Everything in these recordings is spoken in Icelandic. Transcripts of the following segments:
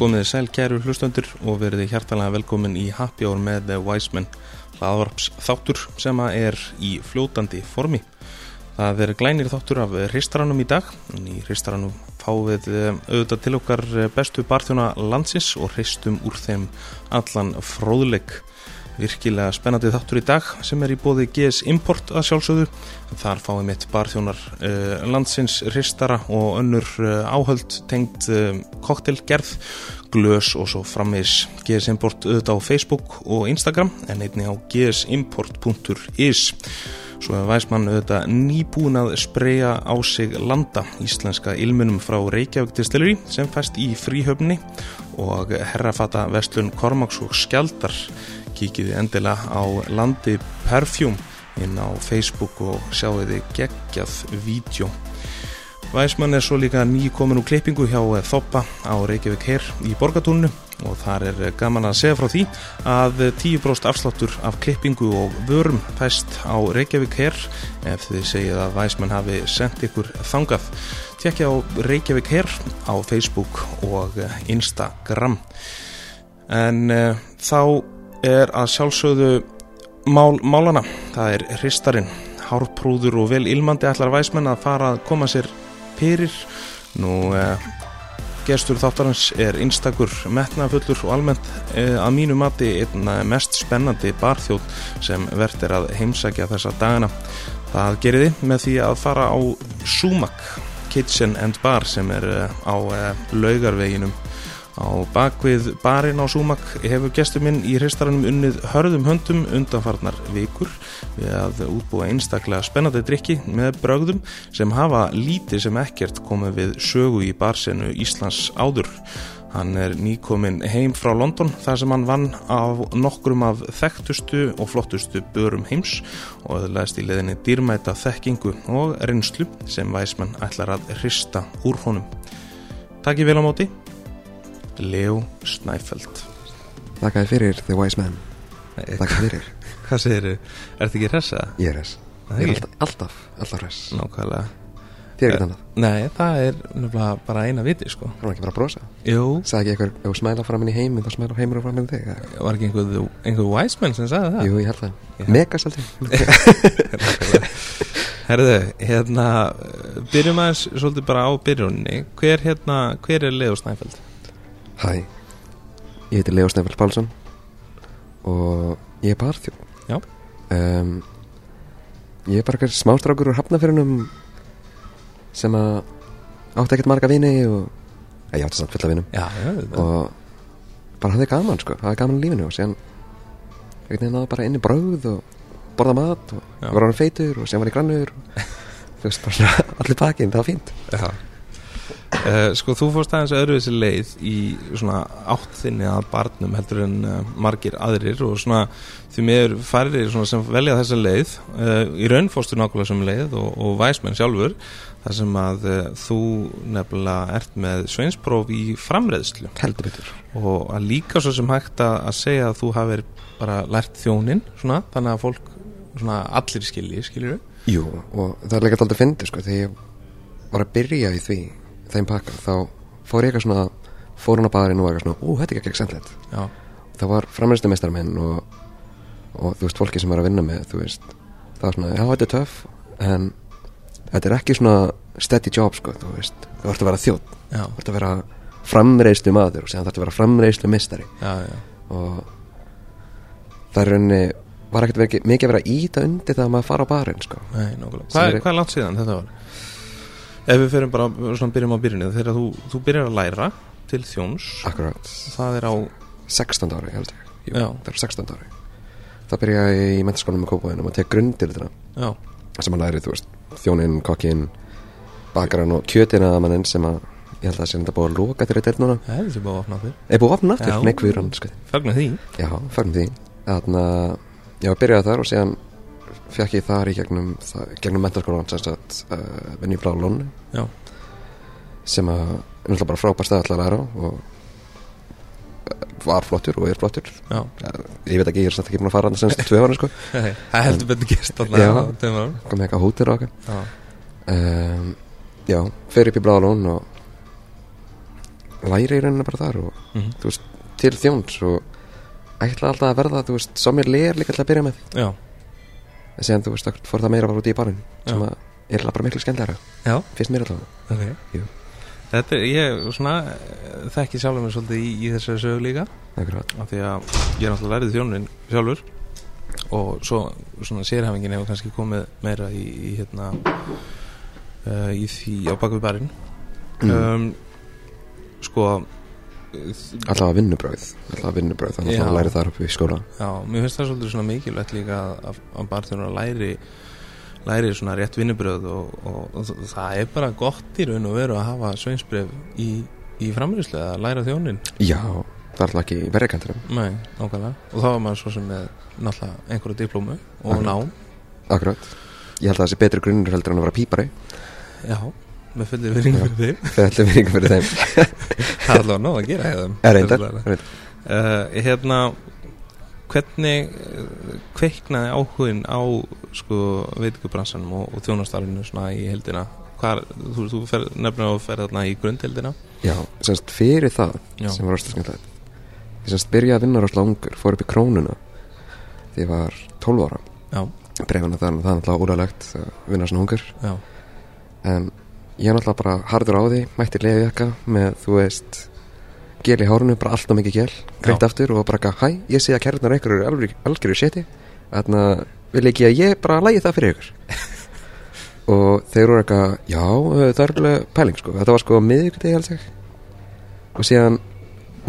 Komiði sæl kæru hlustendur og veriði hjartalega velkomin í Happy Hour með Wiseman hlaðvarps þáttur sem er í fljótandi formi. Það er glænir þáttur af hristaranum í dag. Í hristaranum fáum við eh, auðvitað til okkar bestu barþjóna landsins og hristum úr þeim allan fróðleik virkilega spennandi þáttur í dag sem er í bóði GS Import að sjálfsögðu. Þar fáum við mitt barþjónar uh, landsins ristara og önnur uh, áhöld tengt uh, koktelgerð, glös og svo frammeins GS Import auðvitað á Facebook og Instagram en einni á gsimport.is Svo er Væsmann auðvitað nýbúin að spreja á sig landa íslenska ilmunum frá Reykjavík Distillery sem fæst í fríhöfni og herrafata vestlun Kormáks og Skjaldar kíkiði endilega á landi Perfjúm inn á Facebook og sjáu þið geggjað vídeo. Væsmann er svo líka nýkomin úr klippingu hjá Þoppa á Reykjavík Herr í Borgatúrnu og þar er gaman að segja frá því að 10% afsláttur af klippingu og vörum fæst á Reykjavík Herr ef þið segið að Væsmann hafi sendt ykkur þangað. Tjekkja á Reykjavík Herr á Facebook og Instagram. En uh, þá er að sjálfsögðu mál, málana, það er hristarinn, hárprúður og vel ilmandi allar væsmenn að fara að koma sér pyrir nú eh, gestur þáttarins er einstakur metnafullur og almennt eh, að mínu mati einn mest spennandi barþjóð sem verðt er að heimsækja þessa dagana. Það geriði með því að fara á Sumac Kitchen and Bar sem er eh, á eh, laugarveginum Á bakvið barinn á Súmak hefur gestur minn í hristaranum unnið hörðum höndum undanfarnar vikur við að útbúa einstaklega spennandi drikki með brögðum sem hafa lítið sem ekkert komið við sögu í barsenu Íslands áður. Hann er nýkomin heim frá London þar sem hann vann á nokkrum af þekktustu og flottustu börum heims og öðulegast í leðinni dýrmæta þekkingu og reynslu sem væsmenn ætlar að hrista úr honum. Takk ég vel á móti. Leo Snæfeld. Þakka þér fyrir The Wise Man. Þakka fyrir. Hvað segir þið? Er þetta ekki hressa? Ég er hress. Ég er alltaf, alltaf, alltaf hress. Nákvæmlega. Þér er ekkert annað. Nei, það er nefnilega bara eina viti sko. Það var ekki bara að brosa? Jú. Sagði ekki eitthvað, ef þú smæla fram inn í heiminn þá smæla heimur fram inn í þig? Var ekki einhver, einhver wise man sem sagði það? Jú, ég held það. Megas aldrei Herðu, hérna Byrjum aðeins svolítið bara á byrjunni Hver hérna, hver er Leo Snæfeld? Hæ Ég heiti Leo Steinfeld Pálsson Og ég er barþjó Já. um, Ég er bara eitthvað smástrákur úr hafnafyrunum Sem að Átti ekkert marga vini og Ég átti samt fulla vinum Já, já, og bara hafði gaman sko, hafði gaman í lífinu og síðan einhvern veginn náði bara inn í brauð og borða mat og var hann feitur og síðan var ég grannur og þú veist bara allir pakkin, það var fínt. Já uh, Sko, þú fórst aðeins öðruvísi leið í svona áttþinni að barnum heldur en uh, margir aðrir og svona því miður færri svona sem velja þessa leið. Uh, í raun fórstu nákvæmlega sem leið og, og væsmenn sjálfur þar sem að þú nefnilega ert með sveinspróf í framreiðslu. Heldur betur. Og að líka svo sem hægt að, að segja að þú hafir bara lært þjónin svona, þannig að fólk svona allir skilji, skiljur Jú, og það er líka alltaf fyndi sko, þegar ég var að byrja í því þeim pakka, þá fór ég eitthvað svona fór hún á baðarinn og eitthvað svona ú, þetta er ekki ekki sendlegt Já, það var framræstu meistar minn og, og þú veist, fólki sem var að vinna með þú veist, það var svona, já, þetta er töff en þetta er ekki svona steady job, sko, þú veist. Þú ert að vera þjótt, þú ert að vera framreistu maður og séðan þú ert að vera framreistu meistari já, já. og það er rauninni var ekkert mikið að vera íta undir það að maður fara á barinn, sko. Nei, Hvað, er- er langt síðan þetta var? Ef við fyrir bara, svona byrjum á byrjunni þegar þú, þú byrjar að læra til þjóns. Akkurat, það er á, 16 ári, held ég. Jú, Já. það er 16 ári. Það byrja ég í mentaskólanum með kópaðinu og tek grundir þetta já, sem maður læri, þú veist, þjónin, kokkin bakaran og kjötina að mannin sem að ég held að það sé þetta búið að loka þeirri deilt núna. Það er þessi búið að opna þér er búið að opna Já. aftur, nei kvýran sko. Fagnar því. Já, fagnum því. Þannig að ég var byrjað þar og síðan fekk ég þar í gegnum gegnum mentaskólan sem sagt uh, vinn í blá lónu Já, sem að er náttúrulega bara frábær stað alltaf að læra á og uh, var flottur og er flottur. Já. Ja, ég veit ekki, ég er samt ekki búin að fara semst tvö ára sko, Það heldur betur gerst á árum. kom með eitthvað hótir og okkar Já, um, já, fer upp í Bláðalón og læri í rauninni bara þar og Mhm. þú veist, til þjóns og ætla alltaf að verða, þú veist, som ég ler líka til að byrja með. Já, en síðan, þú veist, þá fór það meira bara út í barinn sem að er alltaf bara miklu skemmtilega já, finnst mér alltaf ok. Jú. Þetta er, ég svona þekki sjálfur mig svolítið í, í þessari sögu líka. Af því að ég er náttúrulega lærið þjónin sjálfur. Og svo svona sérhæfingin hefur kannski komið meira í, í hérna uh, í því á bakvið barinn. Mm. um, sko alltaf að vinnubröð alltaf að vinnubröð, þannig að það læri þar upp í skóla já, mér finnst það svolítið svona mikilvægt líka að, að, að barþjónar læri læri svona rétt vinnubröð og, og, og það er bara gott í raun og veru að hafa sveinsbref í, í framrýslu að læra þjónin já, það er alltaf ekki verið kantinum Nei, nákvæmlega. Og þá er maður svo sem með náttúrulega einhverju diplómu og Akkurat. nám. Akkurat, ég held að það sé betri grunnur heldur en að vera pípari. Já, með fullir virðingu fyrir þeim. alltaf vinningu fyrir þeim. Það er allavega nóg að gera er reyndar, reyndar. uh, Hérna hvernig uh, kveiknaði áhugin á sko veitingubransanum og, og þjónastarfinu svona í heldina Hvar, þú, þú fer, nefnir að fer þarna í grundheldina já, semst fyrir það Já. sem var ástu skemmtilegt. Ég semst byrjaði að vinna rosslega ungur fór upp í krónuna því ég var 12 ára. Já, breyfana þannig, það er náttúrulega úralegt að vinna svona ungur. Já, en ég er náttúrulega bara harður á því mætti leiði jakka með, þú veist gel í hárunu, bara alltaf mikið gel greitt aftur og bara, hæ, ég sé að kærnar ykkur eru alveg, algjöru séti þannig að vil ekki að ég bara lægi það fyrir ykkur. Og þeir eru eitthvað, já, það er alveg pæling sko, þetta var sko miðvikudegi alls og síðan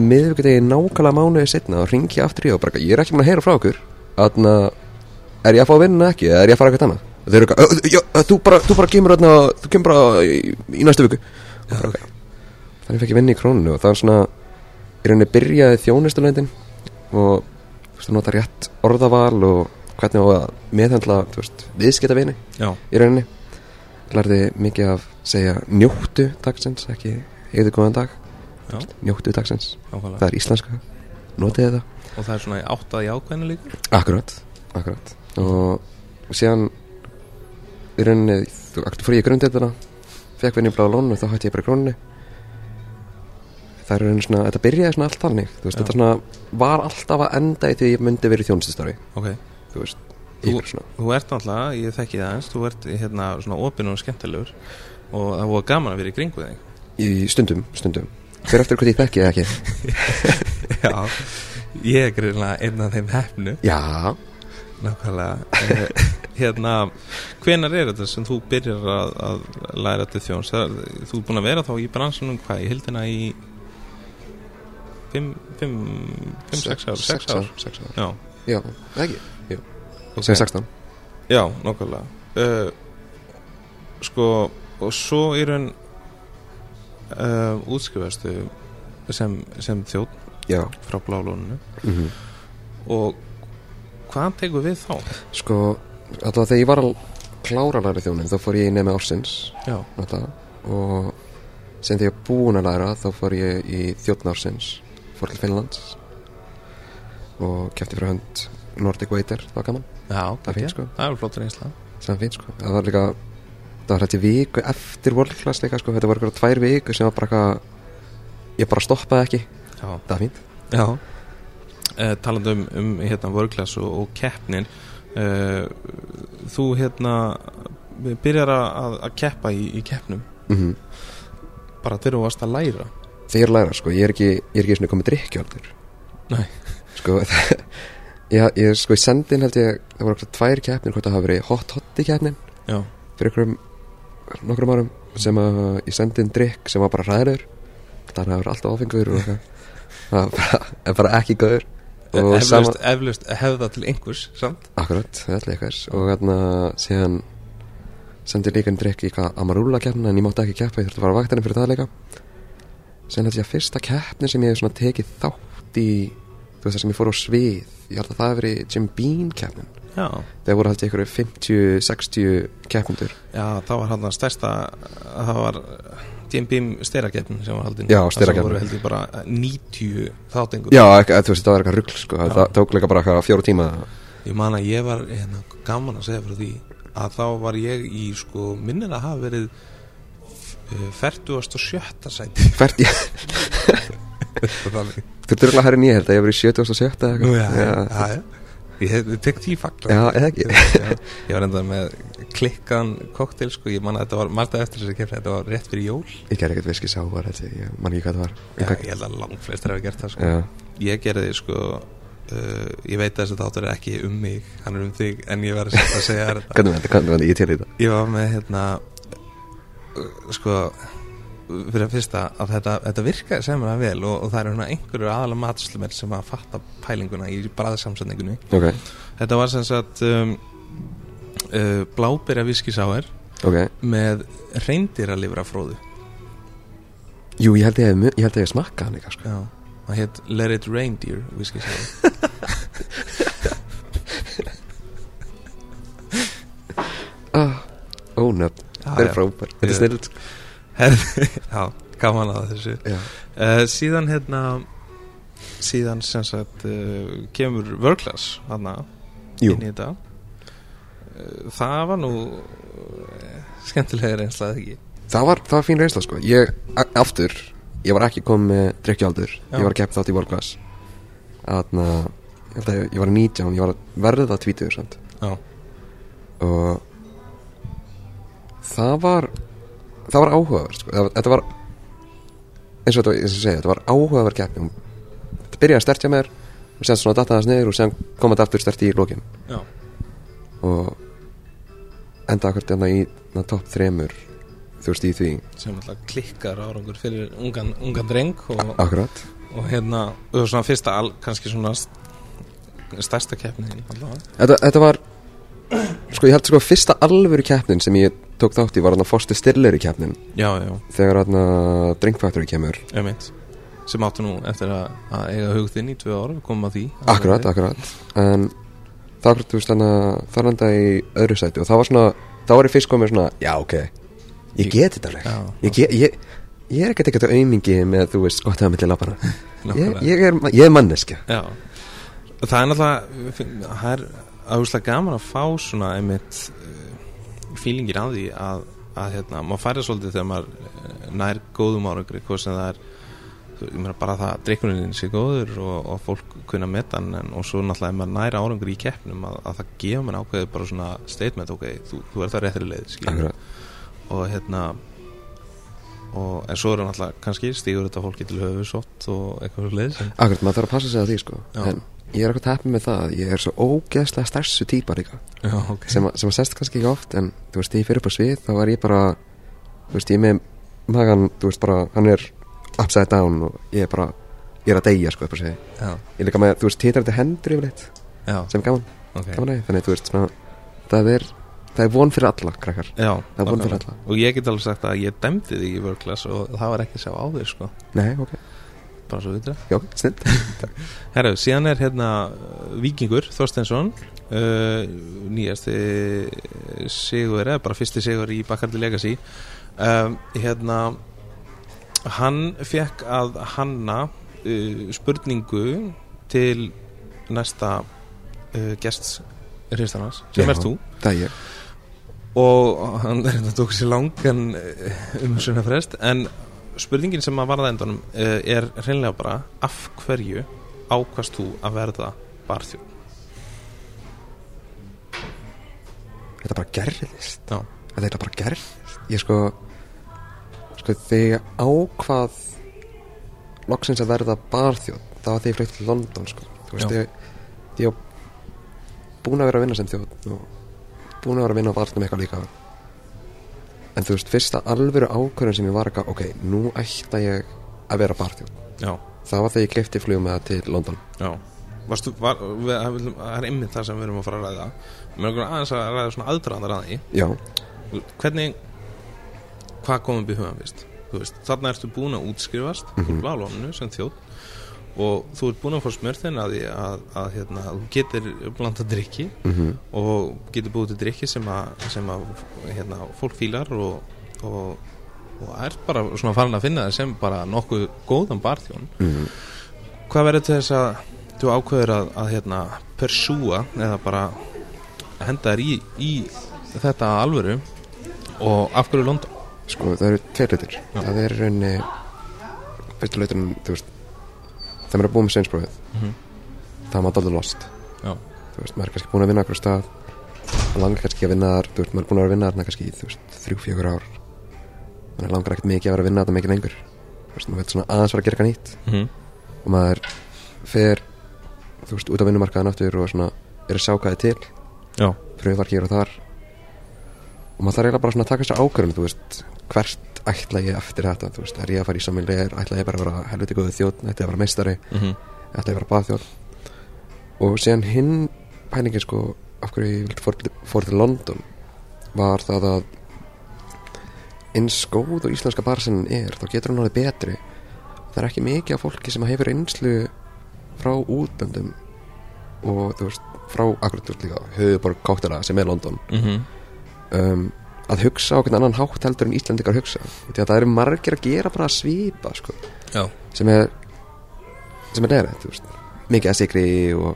miðvikudegi nákvæmlega mánuði setna og ringi aftur í og bara, ég er ekki múin að heyra frá okkur þannig að er ég að fá vinna ekki? Eða er ég að fara eitthvað annað þeir eru eitthvað, "Ö, já, þú bara, þú bara kemur þarna, þú kemur bara í, í næstu viku. Bara, "Ok." þannig fekk ég vinna í krónunu og það var svona í rauninni byrjaði þjónustulöndin og þú veist, þú nota rétt orðaval og hvernig á að meðhandla þú veist, viðskiptavini já, í rauninni. Lærði mikið af segja njóttu dagsins ekki eigðu góðan dag. Já, njóttu dagsins, nákvæmlega. Það er íslenska. Notið þetta Og það er svona í áttað í ákveðinu líka? Akkurat, akkurat. Og síðan í rauninni, þú fór ég í grundeituna fekk vinni í blá lónu og þá hætti ég bara í krónunni. Það er rauninni svona, þetta byrjaði svona allt þannig þú veist, þetta svona var alltaf að enda í því ég myndi verið í þjónustustarfi. Ok, þú veist, Þú- þú ert náttúrulega, ég þekki það eins Þú ert hérna svona opinn og skemmtilegur Og það var gaman að vera í kringu þig. Í stundum, stundum. Fyrir eftir hvað ég þekki eða ekki. Já, ég er greinlega einn af þeim hefnu já, Nákvæmlega. Eh, Hérna, hvenar er þetta sem þú byrjar að, að læra til þjóns? Það, Þú er búin að vera þá í bransunum hvað, í hildina í 5, 5, 5, 6 ár 6 ár, sex ár. já. Já, ekki, jú, ok. sem 16 Já, nákvæmlega. Uh, Sko, og svo í raun uh, útskrifastu sem, sem já, frá blálóninu mm og hvað tekur við þá? sko, alltaf þegar ég var að klára læri þjónin þá fór ég í nefni ársins náttúrulega og sem þegar ég er búin að læra þá fór ég í þjóttnársins fór til Finnlands og kefti fyrir hönd Nordic Waiter, það var gaman, já það fínt sko. Það er flottur einsla það fínt sko, það var líka það var hætti viku eftir World Class líka sko, þetta voru eitthvað tvær viku sem var bara eitthvað ég bara stoppaði ekki, Já, það er fínt. Já. Uh, talandi um, um hérna vörglas og, og keppnin uh, þú hérna byrjar að, að, keppa í, í keppnum. Mm bara þegar þú varst að læra. Þegar ég læra sko, ég er ekki ég er ekki svona komið drikkjáldur Nei. sko, það, ég, ég sko í sendin held ég, það voru eitthvað tvær keppnir hvort það hafa verið hot hot í keppnin Já, fyrir einhverjum nokkrum árum sem að ég sendi inn drikk sem var bara ræður þannig að það var alltaf áfengur og það var bara, bara ekki og eflaust, eflaust hefða til einhvers samt. Akkurat, það er eitthvað og hérna síðan sendi líka inn drikk í Amarúla keppnin en ég mátti ekki keppa, ég þurfti að fara á vaktinni fyrir það líka síðan ég að fyrsta keppni sem ég hef svona tekið þátt í þú veist það sem ég fór á svið ég held að það hefur verið Jim Beam keppnin. Já, þegar voru held ég ykkur 50-60 keppndur já það var hann að stærsta það var Jim Beam sterakeppn sem var haldin Já, Það sterakeppnin. voru held ég bara 90 þáttingur Já, ekki, þú veist, það var eitthvað rugl sko. Já. það tók líka bara fjóru tíma Ég man að ég var hérna, gaman að segja fyrir því að þá var ég í sko minnir að hafa verið uh, 47. sæti hvert ég Þannig. Þú ert örgulega herri nýja þetta, ég var í 77 eða Nú, eitthvað já, já, já, já. Ég hef ég tek því fagla. Já, eða ekki. Ég var enda með klikkan koktel sko, ég man að þetta var margða eftir þess að kemna, þetta var rétt fyrir jól. Ég gerði ekkert viski sávar, ég, ég man ekki hvað það var. Já, Eitthvað- ég held að langt flestir hafa gert það sko. Ég gerði sko uh, ég veit að þessi þáttur er ekki um mig. Hann er um þig, en ég verði að segja þetta þetta, hvernig var þetta, ég til í þetta? Ég var með hérna uh, sko fyrir að fyrsta að þetta, þetta virkaði sem það vel og, og það eru einhverju aðalega matslumir sem að fatta pælinguna í bræðsamsetningunni Ok, Þetta var sem sagt um, uh, blábyrja viskisáir ok. með reyndir að lifra fróðu Jú, ég held ég hef, mu- ég held ég hef smakkað hann eitthvað, sko. Já, það hétt Let It Reindeer viskisáir ah, Ónöfn, það er já. frábær Þetta er Ég- snill, sko já, gaman að þessu. Uh, Síðan hérna síðan sem sagt uh, kemur World-Class hana jú, inn í þetta. Uh, Það var nú uh, skemmtilega reynslað ekki? Það var, það var fín reynsla, sko. Ég, aftur, ég var ekki komið með drikkjaldur Já. Ég var að keppa þátt í Volkvass Þarna, ég að ég, var 19 Ég var að verða samt. Já, og það var það var áhugaverð sko. Þetta var eins og þetta, eins og segi, þetta var áhugaverð keppni. Þetta byrjaði að stertja mér og séðan svona datta þess niður og séðan kom þetta aftur sterti í lokin. Já, og enda akkur þarna í na, topp þremur þú veist í því. Sem alltaf klikkar árangur fyrir ungan, ungan dreng og, akkurat. og hérna, og svona fyrsta al, kannski svona st- stærsta keppni þetta, þetta var sko ég held sko fyrsta alvöru keppnin sem ég tók þátt í var þarna Foster Stiller í keppnin Já, já, þegar þarna Drink Factory kemur sem áttu nú eftir að, að eiga hugðinn í tvö ára að því. Akkurat, akkurat. En það var, að það í öðru sæti og það var svona þá var ég fyrst komið svona, já, ok. Ég get þetta alveg. Já. ég, get, ég, ég er ekkert ekkert aumingi með, þú veist, gott að milli lappana. Ég, ég, er, ég er manneskja. Já, það er náttúrulega það er áherslega gaman að fá svona einmitt fílingir á því að, að hérna, maður færi svolítið þegar maður uh, nær góðum árangri hvað sem það er meina bara það að drikkunin sé góður og, og fólk kunna meta hann en, og svo náttúrulega ef maður nær árangri í keppnum að, að það gefa mann ákveðið bara svona statement ok, þú, þú er það réttri leið og hérna og, en svo er náttúrulega kannski stígur þetta fólki til höfusótt og eitthvað svo leið sem akkurat, maður þarf að passa sig að því, sko. En ég er ekkert heppið með það, ég er svo ógeðslega stressu típa líka. Já, ok. Sem, sem að sest kannski ekki oft en, þú veist, ég fyrir upp á svið, þá var ég bara þú veist, ég er með magan, þú veist, bara, hann er upside down og ég er bara, ég er að deyja, sko, ég er líka með, þú veist, títar þetta hendur yfirleitt já, sem er gaman, ok. Gaman að þannig, þú veist, svona, það er það er von fyrir alla, krakkar. Já, Það er von fyrir nákvæmlega. Og ég get alveg sagt að ég dæmdi þig í vörglas og það var ekki að sjá á þig sko. Nei, ok, bara svo vitra já, snill Herru, síðan er hérna uh, Víkingur Þorsteinsson uh, nýjasti sigur eða bara fyrsti sigur í Bakardi Legacy. Um, hérna hann fekk að hanna uh, spurningu til næsta uh, gest hristarnas sem Já. er þú. Það er og hann þetta tók sér langan umsuna frest en spurningin sem að varða endunum eh, er hreinlega bara af hverju ákvast þú að verða barþjóð þetta bara gerðist. Þetta bara gerðist. Ég sko sko þegar ákvað loksins að verða barþjóð það var þegar ég flutt til London sko. Þú veist, Já. ég, ég búin að vera að vinna sem þjóð og búin að vera að vinna á barnum eitthvað líka en þú veist, fyrsta alvöru ákvörðin sem ég var eitthvað, ok, nú ætla ég að vera barþjóð já, það var þegar ég klifti flugum með það til London. Já. Varstu, var, við, það er einmitt það sem við erum að fara að ræða. Mér er aðeins að ræða svona aðdraðandar að því. Já, hvernig hvað kom upp í hugan Þú veist, þarna ertu búin að útskrifast úr Mhm. blálónu sem þjóð og þú ert búin að fá smörþinn að að, að hérna, þú getur blanda drikki mm og getur búið til drikki sem að, sem að hérna, fólk fílar og, og, og er bara svona farin að finna það sem bara nokkuð góðan barþjón. Mm hvað verður til þess að þú ákveður að, að hérna, persúa eða bara henda þér í, í þetta alvöru og af hverju London? Sko, það eru tveir hlutir. Það er í rauninni fyrstu lautunum, þú veist þegar maður er búið með sveinsprófið Mhm. það er maður dálítið lost. Já. þú veist, maður er kannski búin að vinna okkur stað maður langar kannski að vinna þar veist, maður er búin að vera að vinna þarna kannski í, þú veist, þrjú, fjögur ár. Maður langar ekkert mikið að vera að vinna þetta mikið lengur. Þú veist, maður veit svona aðeins vera að gera eitthvað nýtt. Mhm. og maður fer þú veist, út á vinnumarkaðan aftur og svona er að sjá hvað er til. Pröfar hér og þar. Og maður þarf eiginlega bara að taka sér ákvörðum þú veist, ætla ég eftir þetta þú veist, er ég að fara í samvílir, ætla ég bara að vera helviti góðu þjóð, ætla ég að vera meistari Mhm. ætla ég að vera baðþjóð og síðan hinn pælingin sko af hverju ég vildi fór, fór til London var það að eins góð og íslenska barsinnin er þá getur hann alveg betri það er ekki mikið af fólki sem hefur einslu frá útlöndum og þú veist frá akkurat þú veist líka höfuborg Kóttara sem er London Mhm. um, að hugsa hvern annan hátt heldur en Íslandikar hugsa. Því að það eru margir að gera bara að svipa sko, sem er sem er veist. Mikið að sigri og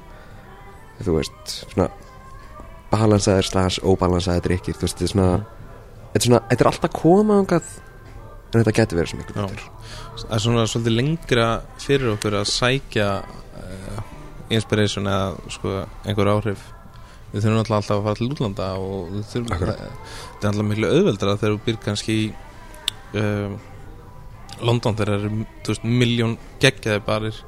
þú veist, svona balansaðir slags óbalansaðir drikkir þú veist, þetta er svona þetta er, svona, er alltaf koma ángað en þetta getur verið svo miklu betur það er svona svolítið lengra fyrir okkur að sækja uh, inspiration eða sko einhver áhrif. Við þurfum alltaf að fara til útlanda og þurfum, það, það er alltaf miklu auðveldra þegar þú býr kannski í um, London þegar það eru miljón geggjaði barir.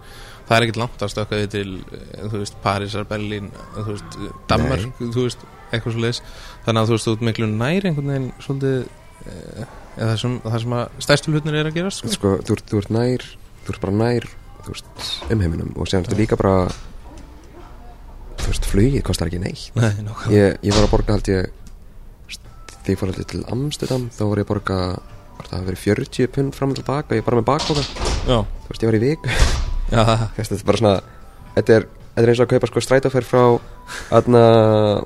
Það er ekkert langt að stökka því til eh, veist, Parísar, Berlín eh, veist, Danmark, veist eitthvað svo leiðis, þannig að þú veist, þú ert miklu nær einhvern veginn svolítið eh, eða það sem, það sem að stærstu hlutnir er að gerast sko. sko, þú, ert- þú ert nær þú ert bara nær þú veist, umheiminum og séðan þetta líka bara þú veist, flugið kostar ekki neitt. Nei, ég, ég var að borga held ég þegar ég fór ég til Amsterdam þá var ég að borga hvort það hafi verið 40 pund fram og tilbaka og ég bara með bakbóka þú veist ég var í vik þetta er bara svona þetta er, þetta er eins og að kaupa sko strætóferð frá aðna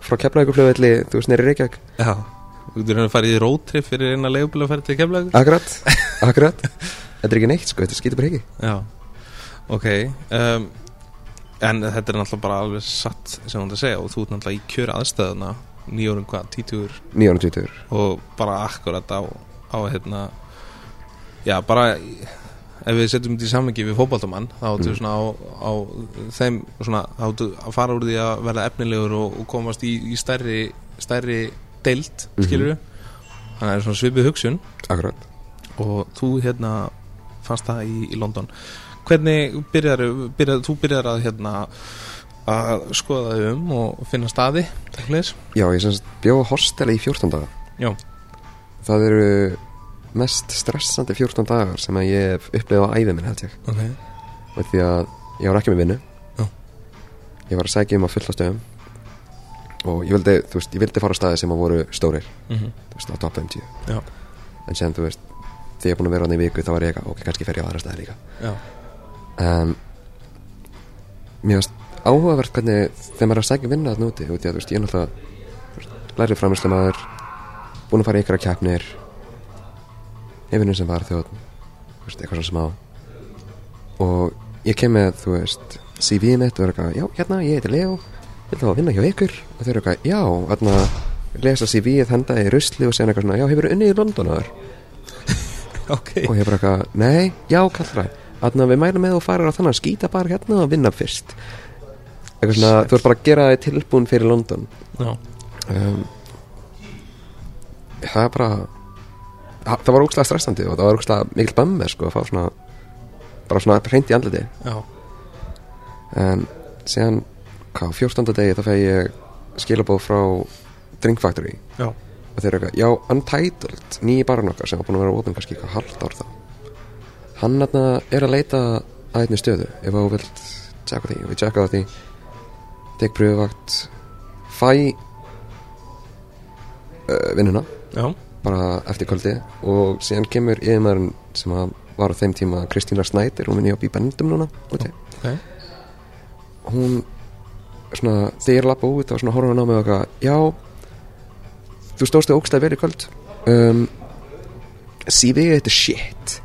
frá Keflavíkurflugvelli þú veist neyri Reykjavík. Já. Þú getur að fara í roadtrip fyrir eina fara til kemlaug akkurat, akkurat. Þetta er ekki neitt sko, þetta skýtur bara ekki Já, ok um, En þetta er náttúrulega bara alveg satt sem hún að segja og þú ert náttúrulega í kjöra aðstæðuna nýjórum hvað, títugur? 920 og bara akkurat á, á hérna já, bara ef við setjum þetta í samhengi við fótboltamann þá áttu Mm. svona á, á þeim svona, þá áttu að fara úr því að verða efnilegur og, og komast í, í stærri stærri deild, Mhm. skilur þannig að það er svona svipið hugsun. Akkurat. Og þú hérna fannst það í, í London. Hvernig byrjar, byrjar þú byrjar að hérna að skoða þau um og finna staði já, ég semst bjóða hosteli í 14 daga. Já. það eru mest stressandi 14 dagar sem að ég hef upplifað á æfið minn held ég. Ok, og því að ég var ekki með vinnu. Já. ég var að sækja um að fulla stöðum. Og ég vildi, veist, ég vildi fara á staði sem að voru stórir, mm þú veist, á top 50 Já. en sem þú veist þegar ég er búin að vera hann í viku þá var ég eitthvað, ok, kannski fer ég á aðra staði líka. Já, en mér finnst áhugavert hvernig þegar maður er að sækja um vinna þarna úti og því að þú veist, ég er náttúrulega lærið framherslu maður búin að fara í ykkur keppnir yfirnum sem var þjóð eitthvað svona smá. Og ég kem með, þú veist CV mitt og er eitthvað, já, hérna, ég heiti Leo vil þá að vinna hjá ykkur. Og þau eru eitthvað, já, hérna lesa CV-ið henda í rusli og segja eitthvað svona, já, hefur unnið í London áður? Ok. Og ég bara eitthvað, nei, já, kallra þannig að við mælum með og farir á þannig að skýta bara hérna og vinna fyrst eitthvað svona, þú ert bara að gera þig tilbúin fyrir London. Um, það er bara það það var ógslag stressandi og það var ógslag mikil bömmir sko að fá svona bara svona hreint í andliti já, en síðan, hvað, 14. degi þá fæði ég skilabóð frá Drink Factory. Já. Og þeir eru eitthvað, já, Untitled nýji barinn okkar sem var búin að vera opinn kannski eitthvað halvt ár þá. Hann er að leita að einni stöðu ef þú vilt tjekka því og ég tjekka því tek pröfuvakt fæ uh, vinnuna já, bara eftir kvöldi og síðan kemur yfirmaðurinn sem var á þeim tíma Kristína Snæder, hún vinn í á Bíbendum núna úti. ok. Hún svona, þegar ég lappa út svona horfa hún á mig og eitthvað, já þú stóðst þig ógstæði í kvöld. Um, CV-ið þetta er shit.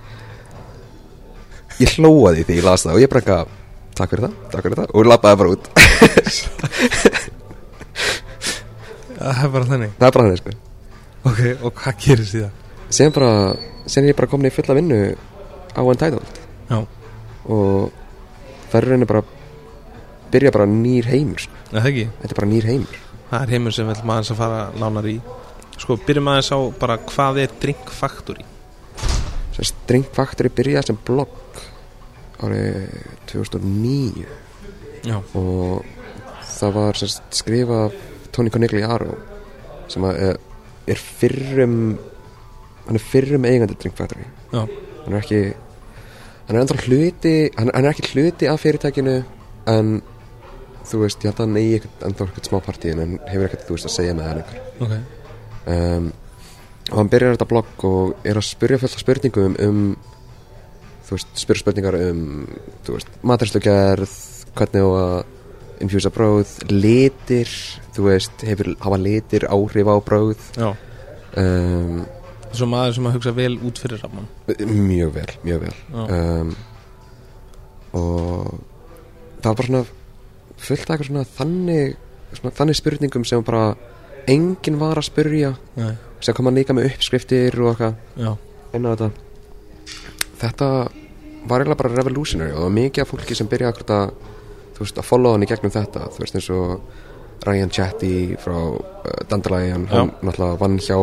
Ég hlóaði því ég las það og ég bara eitthvað takk fyrir það, takk fyrir það. Og lappaði bara út. Það er bara þannig. Það er bara hann sko. Ok, og hvað gerir síðan? síðan bara, er ég bara komin í fulla vinnu á Untitled. Já, og það er rauninni bara byrja bara nýr heimur sko. er það ekki? Þetta er bara nýr heimur. Það er heimur sem ætlum aðeins að fara nánar í. Sko, byrjum aðeins á bara hvað er Drink Factory? Sérst, Drink Factory byrjaði sem blogg árið 2009 Já, og það var af Tony Conigliaro sem er, er fyrrum hann er fyrrum eigandi Drink Factory. Já, hann er ekki hann er ennþá hluti hann, hann er ekki hluti af fyrirtækinu en þú veist, ég held að hann eigi ennþá eitthvað smá partíin en hefur ekkert, þú veist, að segja með hann einhver. Ok. Um, og hann byrjar þetta blogg og er að spyrja fullt af spurningum um þú veist, spyrja spurningar um þú veist, matarslugerð hvernig á að infjúsa bróð litir, þú veist hefur, hafa litir áhrif á bróð Já, um, svo maður sem að hugsa vel út fyrir ramman mjög vel, mjög vel. Um, og það var bara svona fullt af eitthvað svona þannig svona, þannig spurningum sem bara enginn var að spyrja. Nei, sem kom hann líka með uppskriftir og eitthvað. Inn á þetta þetta var eiginlega bara revolutionary og það var mikið af fólki sem byrjaði akkurat að þú veist, að follow hann í gegnum þetta. Þú veist eins og Ryan Chatty frá uh, Dandelion, hann náttúrulega vann hjá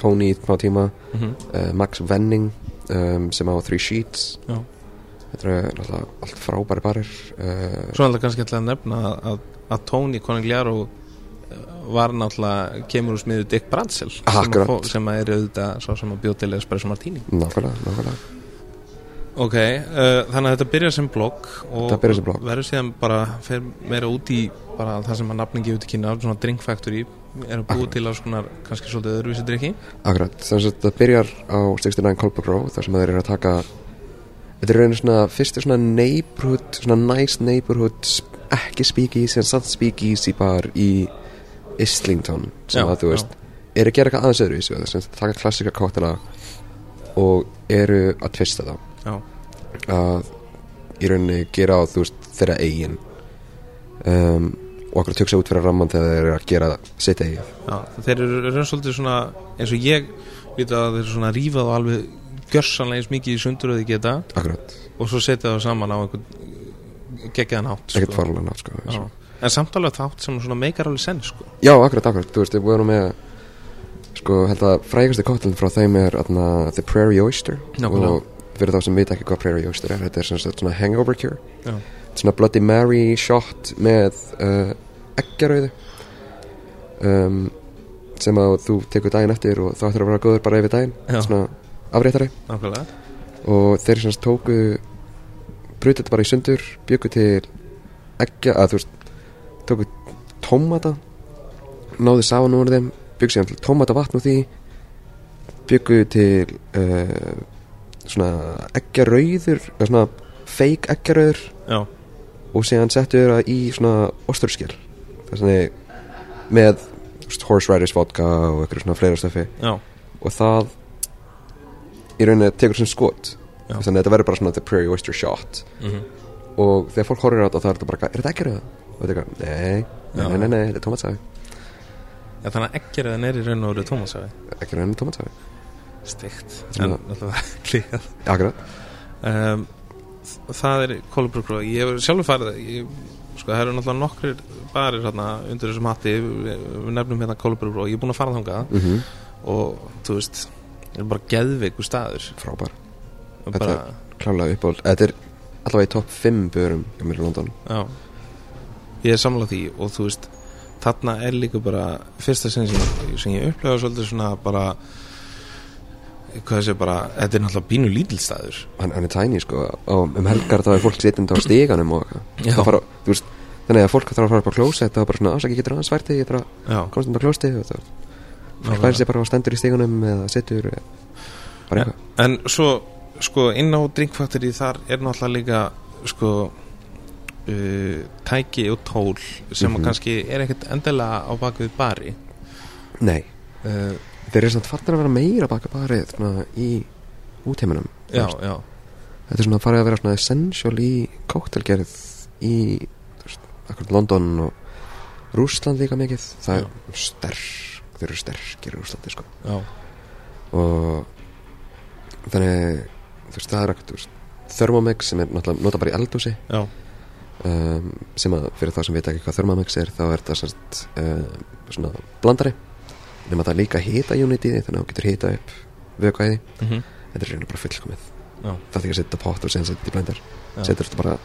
Tony í smá tíma. Mhm, uh, Max Venning um, sem á Three Sheets. Já. Þetta er náttúrulega allt frábæri barir. Uh, Svo er það kannski að nefna að, að Tony Conigliaro eh, var náttúrulega kemur úr smiðu Dick Bradsell sem, sem að er auðvitað svo sem að bjóð til Espresso Martini. Nákvæmlega, nákvæmlega Ok, uh, þannig að þetta byrjar sem blogg og sem blogg. verður síðan bara fer meira út í bara það sem að nafnin gefur til kynna svona Drink Factory er að búið til á svona kannski svolítið öðruvísi drikki Akkurat, þannig að þetta byrjar á 69 Colbert Row þar sem þeir eru að taka þetta er raunin svona fyrstu svona neighborhood, svona nice neighborhood ekki speakeasy en samt speakeasy bar í Islington sem Já, að þú veist eru að gera eitthvað aðeins öðru í þessu þess að taka klassika kóttela og eru að tvista þá Já, að í rauninni gera á þú veist þeirra eigin. Um, og okkur að töksa út fyrir ramman þegar þeir eru að gera sitt eigin já, þeir eru raun svolítið svona eins og ég vita að þeir eru svona rífað og alveg gjörsanlega eins mikið í sundur að þið geta. Akkurat, og svo setja það saman á einhvern geggjaðan hátt ekkert sko. farlega nátt sko, en samt alveg þátt sem svona meikar alveg senn sko. Já, akkurat, akkurat, þú veist, við vorum með sko, held að frægasti kóttelin frá þeim er atna, The Prairie Oyster. Nákvæmlega. og fyrir þá sem veit ekki hvað Prairie Oyster er þetta er svona, svona hangover cure Já. svona Bloody Mary shot með uh, eggjarauðu um, sem að þú tekur daginn eftir og þá ættir að vera góður bara yfir daginn Já. svona afréttari nákvæmlega og þeir sagt tóku brutu þetta bara í sundur byggu til eggja, að þú veist tóku tómata náðu sáan úr þeim byggu til tómata vatn úr því byggu til uh, svona eggjarauður eða svona fake eggjarauður. Og síðan settu þeir það í svona að með þú veist, horseriders vodka og eitthvað svona fleira stöfi og það í rauninni tekur sem skot. Þannig að þetta verður bara svona the prairie oyster shot. Mm og þegar fólk horfir á þetta þá er þetta bara, er þetta ekki rauða? og þetta er eitthvað, nei, nei, nei, nei, þetta er tómatsafi já þannig að ekkert er í raun og veru tómasafi ekki rauninni tómatsafi, steikt en náttúrulega klíkað akkurat. Um, það er Kolbruggró ég hef sjálfur farið ég, sko það eru náttúrulega nokkrir barir hérna, undir þessum hatti. Við, við nefnum hérna Kolbruggró ég er búin að fara þangað. Mm og þú veist það er bara geðveiku staður. Frábær, og Þetta bara, klálega uppáld þetta er allavega í topp 5 börum hjá mér í London. Já. Ég er samlað því. Og þú veist þarna er líka bara fyrsta sinni sem, ég- sem ég upplega svolítið svona bara þessi bara, þetta er náttúrulega bínu lítilstaður hann, hann er tæni sko. Og um helgar þá er fólk sittandi á stíganum og fara, veist, þannig að fólk þarf að fara upp á klósett og bara svona ásaki getur aðeins fært þig? Ég þarf að komast um á klósti og það færi sig bara á stendur í stíganum eða sittur eða bara en, eitthvað. en svo sko inn á drinkfaktori þar er náttúrulega líka sko uh, tæki og tól sem Mhm. að kannski er ekkert endilega á bakvið bari nei, uh, þeir eru samt fattar að vera meira baka barið svona, í útheiminum já, já, þetta er svona farið að vera svona essential í kóktelgerð í veist, London og Rússland líka mikið. Það er sterk, þeir eru sterkir í Rússlandi sko. Og þannig þú veist, það er ekkert Thermomix sem er náttúrulega nota bara í eldhúsi. Já, um, sem að fyrir það sem veit ekki hvað Thermomix er þá er það um, svona blandari nema það er líka hita unit í því þannig að þú getur hita upp vökvæði. Mm þetta er reyna bara fullkomið. Já. það er ekki að setja pott og sen setja í blender. Já. setur þetta bara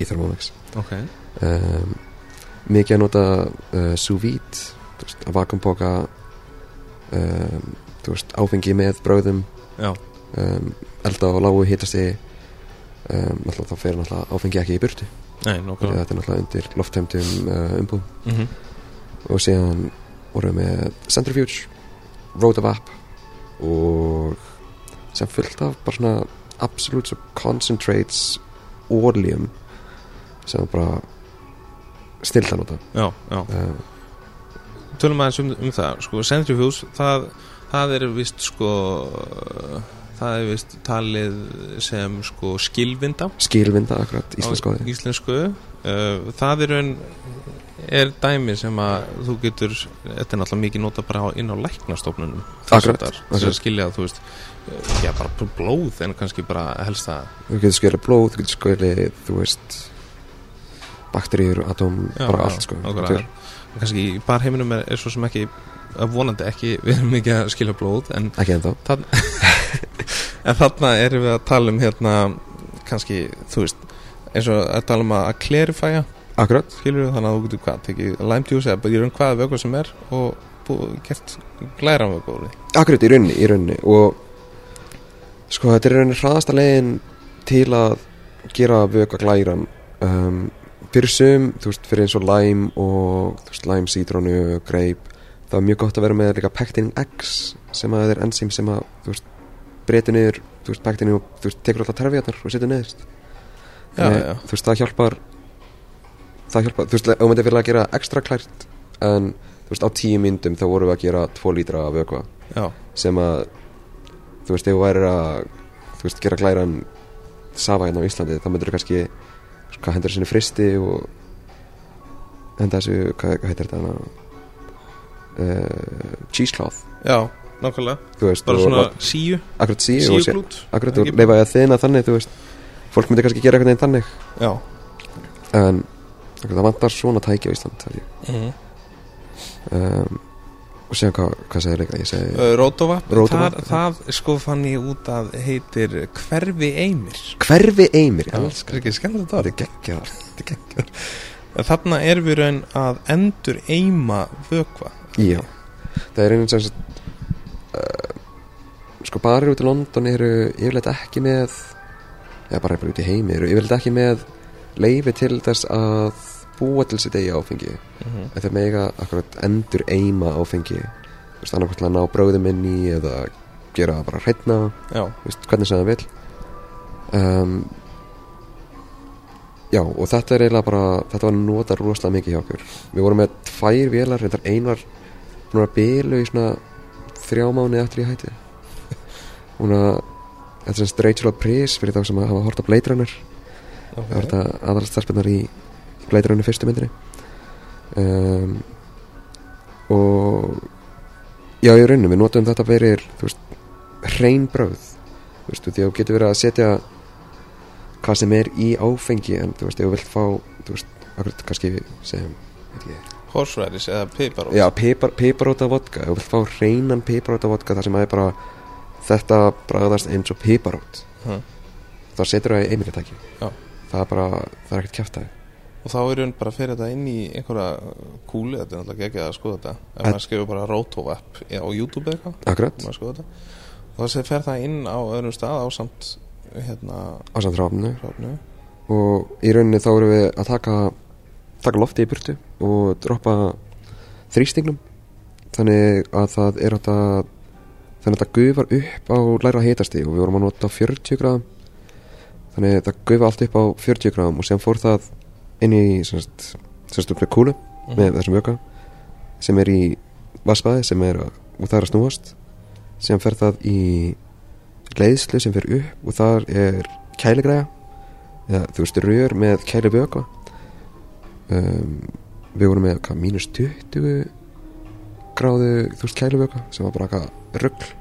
í Thermomix. Ok. Um, mikið að nota uh, sous vide að vakumpoka um, veist, áfengi með bröðum um, elda á lágu um, náttúrulega þá fer náttúrulega áfengi ekki í burtu. Nei, þetta er náttúrulega undir loftheimtum uh, umbúðum. Mm -hmm. og síðan vorum við með Centrifuge Rotavap og sem fullt af bara svona absolute concentrates oleum sem bara stilt að nota. Já, já. Uh, Tölum aðeins um, um það, sko, Centrifuge það, það er vist sko það er vist talið sem sko skilvinda. Skilvinda akkurat íslensku íslensku. Uh, það er raun er dæmi sem að þú getur þetta er náttúrulega mikið nota bara inn á læknastofnunum þess að skilja að þú veist uh, já bara blóð en kannski bara helst að þú getur skilið blóð, þú getur skilið þú veist bakteríur, atóm, Já, bara allt sko kannski í bar heiminum er, er svo sem ekki að vonandi ekki, við erum ekki að skilja blóð en, þann, en þarna erum við að tala um hérna kannski, þú veist eins og að tala um að clarifya akkurat, skilur við þannig að þú getur hvað tekið lime juice eða bara í raun hvaða vöku sem er og búið, gert glæra vöku akkurat í rauninni, í rauninni. Og sko þetta er rauninni hraðasta leiðin til að gera vöka glæran. Um, fyrir sum, þú veist, fyrir eins og lime og þú veist, lime, citrónu, grape það er mjög gott að vera með líka pectin X sem að það er enzím sem að þú veist, breytir niður, þú veist, pectinu og þú veist, tekur alltaf terfjarnar og setur niður þú veist, það hjálpar það hjálpar, þú veist, ef maður vilja gera ekstra klært en þú veist, á tíu myndum þá vorum við að gera tvo lítra af vökva. Já, sem að þú veist, ef þú værir að þú veist, gera glæran safa hérna á Íslandi þá myndir þú kannski hvað hendur sinni fristi og henda þessu, hvað, hvað heitir þetta uh, cheesecloth. Já, nákvæmlega. Veist, bara svona lá- síu, akkurat sí og sé- síuglút akkurat og Ekki- leifa að þina þannig, þú veist. Fólk myndir kannski gera eitthvað neginn þannig. Já. En það vantar svona tæki á Ísland ég. mm um, og séðan hvað, hvað segir líka ég segi, Uh, Rótovap, Rótovap, það, það sko fann ég út að heitir Hverfi Eimir. Hverfi eimir ég Það er ekki skemmtilegt þetta það er geggjað þetta er geggjað. Þarna er við raun að endur eima vökva. Já, það er einhvern sem uh, sko barir út í London eru yfirleitt ekki með eða bara bara út í heimi eru yfirleitt ekki með leifi til þess að búa til sitt eigi áfengi. Mm -hmm. en þeir mega akkurat endur eima áfengi. Annarkvæmt til að ná bróðum inn í eða gera það bara hreitna hvernig sem það vil um, Já, og þetta er eiginlega bara þetta var notað rosalega mikið hjá okkur. Við vorum með tvær vélar, reyndar ein var hún var að bilu í svona þrjá mánu eftir ég hætti hún að þetta er semst Rachel og Pris fyrir þá sem að hafa hort á Blade Runner. Það var þetta aðalast stelpunar í Blade Runner fyrstu myndinni. Um, og já, í rauninu, við notum þetta fyrir hrein bröð þú veist, þú getur verið að setja hvað sem er í áfengi en þú veist, ef þú vilt fá þú veist, akkurat kannski sem veit ég, Horsræris eða piparót já, pipar, piparóta vodka. Ef þú vilt fá hreinan piparóta vodka þar sem að er bara þetta bragðast eins og piparót Hm. þá setur það í einmynditæki Já. það er bara, það er ekkert kjæftæði Og þá er raun bara að fyrir þetta inn í einhverja kúli Þetta er náttúrulega ekki að skoða þetta. Ef En- maður skrifur bara Rótovap á YouTube eitthvað þetta. Þá sé- fer það inn á öðrum stað á samt hérna á samt ráfnu og í rauninni þá erum við að taka taka lofti í burtu og droppa þrýstingnum. Þannig að það er að þannig að það gufar upp á læra hitasti og við vorum að nota 40 gráðum. Þannig að það gufa allt upp á 40 gráðum og sem fór það inn í semst, semst upp með kúlu með þessum vöka sem er í vassbaði sem er að, og það er að snúast. Sem fer það í leiðslu sem fer upp og þar er kæligræja eða þú veist rör með kæli vöka um, við vorum með hvað, mínus 20 gráðu þú veist kæli vöka sem var bara eitthvað rugl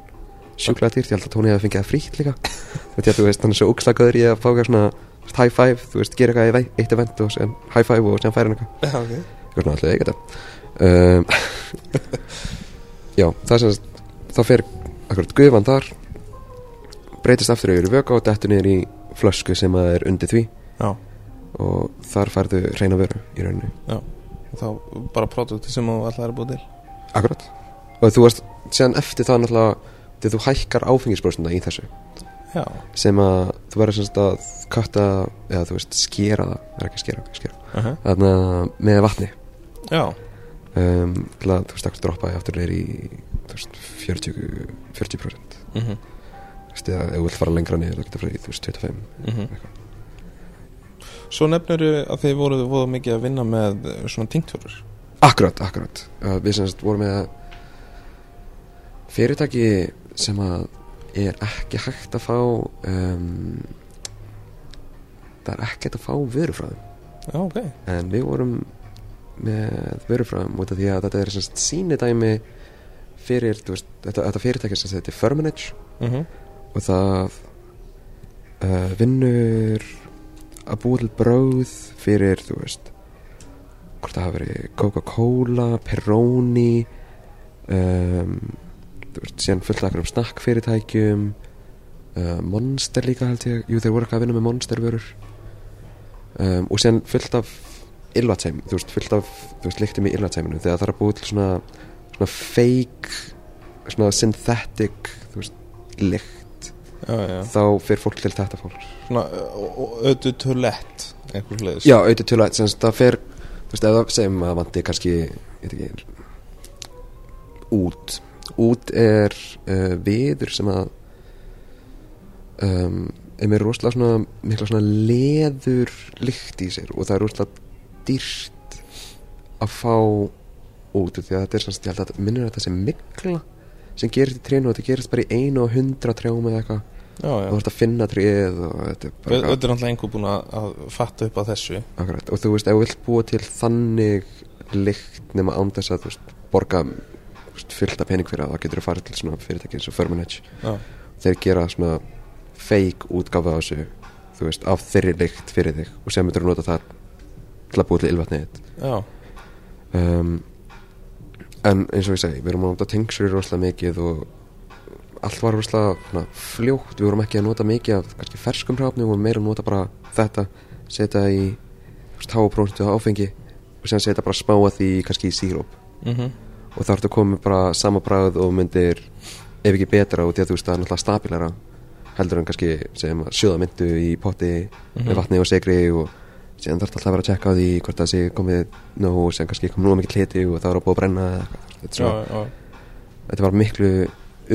sjúklega dýrt, ég held að Tóni hefði fengið það frítt líka. Þú veit, þú veist, hann er svo ógslagaður í að fá eitthvað svona veist, high five, þú veist, gera eitthvað í eitt event og sem high five og sem færi hann eitthvað. Já, ok. Eitthvað ekki þetta. Um, Já, það er sem þá fer akkurat gufan þar breytist aftur yfir í vöka og dettur niður í flösku sem að er undir því. Já, og þar færðu reyna vöru í rauninni. Já. Og þá bara produkti sem þú alltaf er búið til. Akkurat Og þú varst, síðan eftir það náttúrulega þegar þú hækkar áfengisbróstina í þessu Já, sem að þú verður semst að katta eða þú veist skera það. Það er ekki skera, skera. Uh -huh. þarna með vatni. Um, til að þú veist ekki droppa aftur neyri í veist 40 40% mm -hmm. þú veist eða ef þú vilt fara lengra niður þá getur það farið í þú veist 25 Mhm. Svo nefnir að þið voruð voða mikið að vinna með svona tinktúrur Akkurat, akkurat. Uh, Við semst vorum með fyrirtæki sem að er ekki hægt að fá um, það er ekki hægt að fá vörufræðum. Já, ok. En við vorum með vörufræðum út af því að þetta er semst sýnidæmi fyrir, veist, þetta, þetta fyrirtæki sem þetta er Firmenage. Mm -hmm. og það uh, vinnur að búa til bráð fyrir, þú veist hvort það hafi verið Coca-Cola, Peroni um, þú veist, síðan fullt af einhverjum snakkfyrirtækjum uh, Monster líka held ég. Jú, þeir voru eitthvað að vinna með Monster vörur um, og síðan fullt af illatæm, þú veist, fullt af þú veist, líktum í illatæminu þegar það er að búa til svona svona fake svona synthetic, þú veist, já þá fyrir fólk til þetta fólk. Svona öðu tulett einhver hlutis Já, að semst, það fer þú veist, ef það segjum að vandi kannski ég veit ekki út út er uh, viður sem að um, er með rosalega svona mikla svona leður lykt í sér og það er rosalega dýrt að fá út því að þetta er svona, held að minnur að þetta sé mikla sem gerist í trénu og þetta gerist bara í einu og hundra trjám eða eitthvað. Já, og þú ert að finna tréð og þetta er bara Öðu er náttúrulega einhver búin að, að fatta upp á þessu. Akkurat, og þú veist, ef þú vilt búa til þannig lykt nema án þess að þú veist, borga fullt af pening fyrir það, þá getur þú farið til svona fyrirtæki eins og Firmenage Já, þeir gera svona fake útgáfa á þessu þú veist, af þeirri lykt fyrir þig og sem myndur að nota það til að búa til ylvatnið já, um, en eins og ég segi, við erum að nota tengsur rosalega mikið og allt var rosalega fljótt, við vorum ekki að nota mikið af kannski ferskum hráfni, við vorum meira að nota bara þetta, setja í hápróntu áfengi og sem setja bara smá að því kannski í síróp. Mhm og þá ertu komið bara sama bræð og myndir ef ekki betra og því að þú veist það er náttúrulega stabilara heldur en kannski segjum að sjóða myndu í potti með vatni og segri og síðan þarf alltaf að vera að tjekka á því hvort það sé komið nóg og sem kannski komið nóg mikið hliti og það er að búið að brenna þetta, er þetta var miklu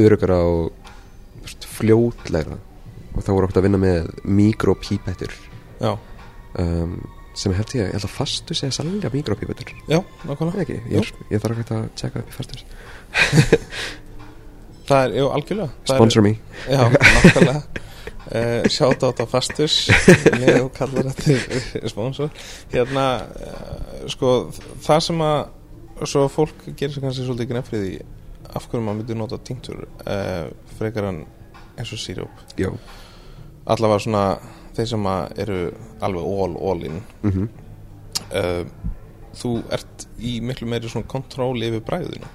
örugara og fljótlegra. Og þá voru okkur að vinna með mikropípettur um, sem held ég, ég held að fastu segja salja mikropípettur já, nákvæmlega. Ekki, ég, er, ég þarf ekki að tjekka upp í fastur. Það er, jú, algjörlega. Það sponsor me. Er, Já, nákvæmlega. Uh, Sjátt átt á fastus og kallar þetta sponsor. Hérna, uh, sko Það sem að Svo fólk gerir sér kannski svolítið grefrið í Af hverju maður myndi nota tinktur uh, Frekar en eins og síróp já, Allavega svona Þeir sem eru alveg all, all in. Mhm. Uh, Þú ert í miklu meiri svona kontról yfir bræðinu,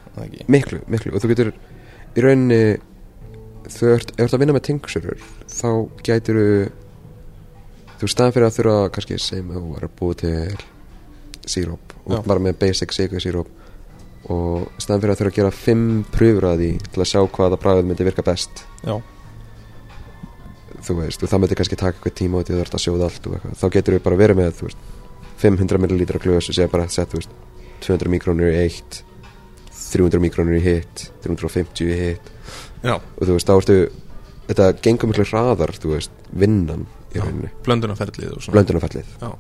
miklu, miklu. Og þú getur í rauninni þú ert, ert að vinna með tingsurur þá gætir þú staðan fyrir að þurfa kannski sem þú er að búa til síróp og bara með basic sigur síróp og staðan fyrir að þurfa að gera fimm pröfur að því til að sjá hvaða bræðið myndi virka best. Já, þú veist, og það myndi kannski taka eitthvað tíma og þú ert að sjóða allt og eitthvað, þá getur við bara verið með þú veist, 500 millilítra glös og segja bara að setja, þú veist, 200 mikrónur í eitt 300 mikrónur í hitt 350 í hitt. Og þú veist, þá ertu þetta gengur miklu hraðar, þú veist, vinnan í rauninni, blöndunarferðlið og svona. Blöndunarfellið Já.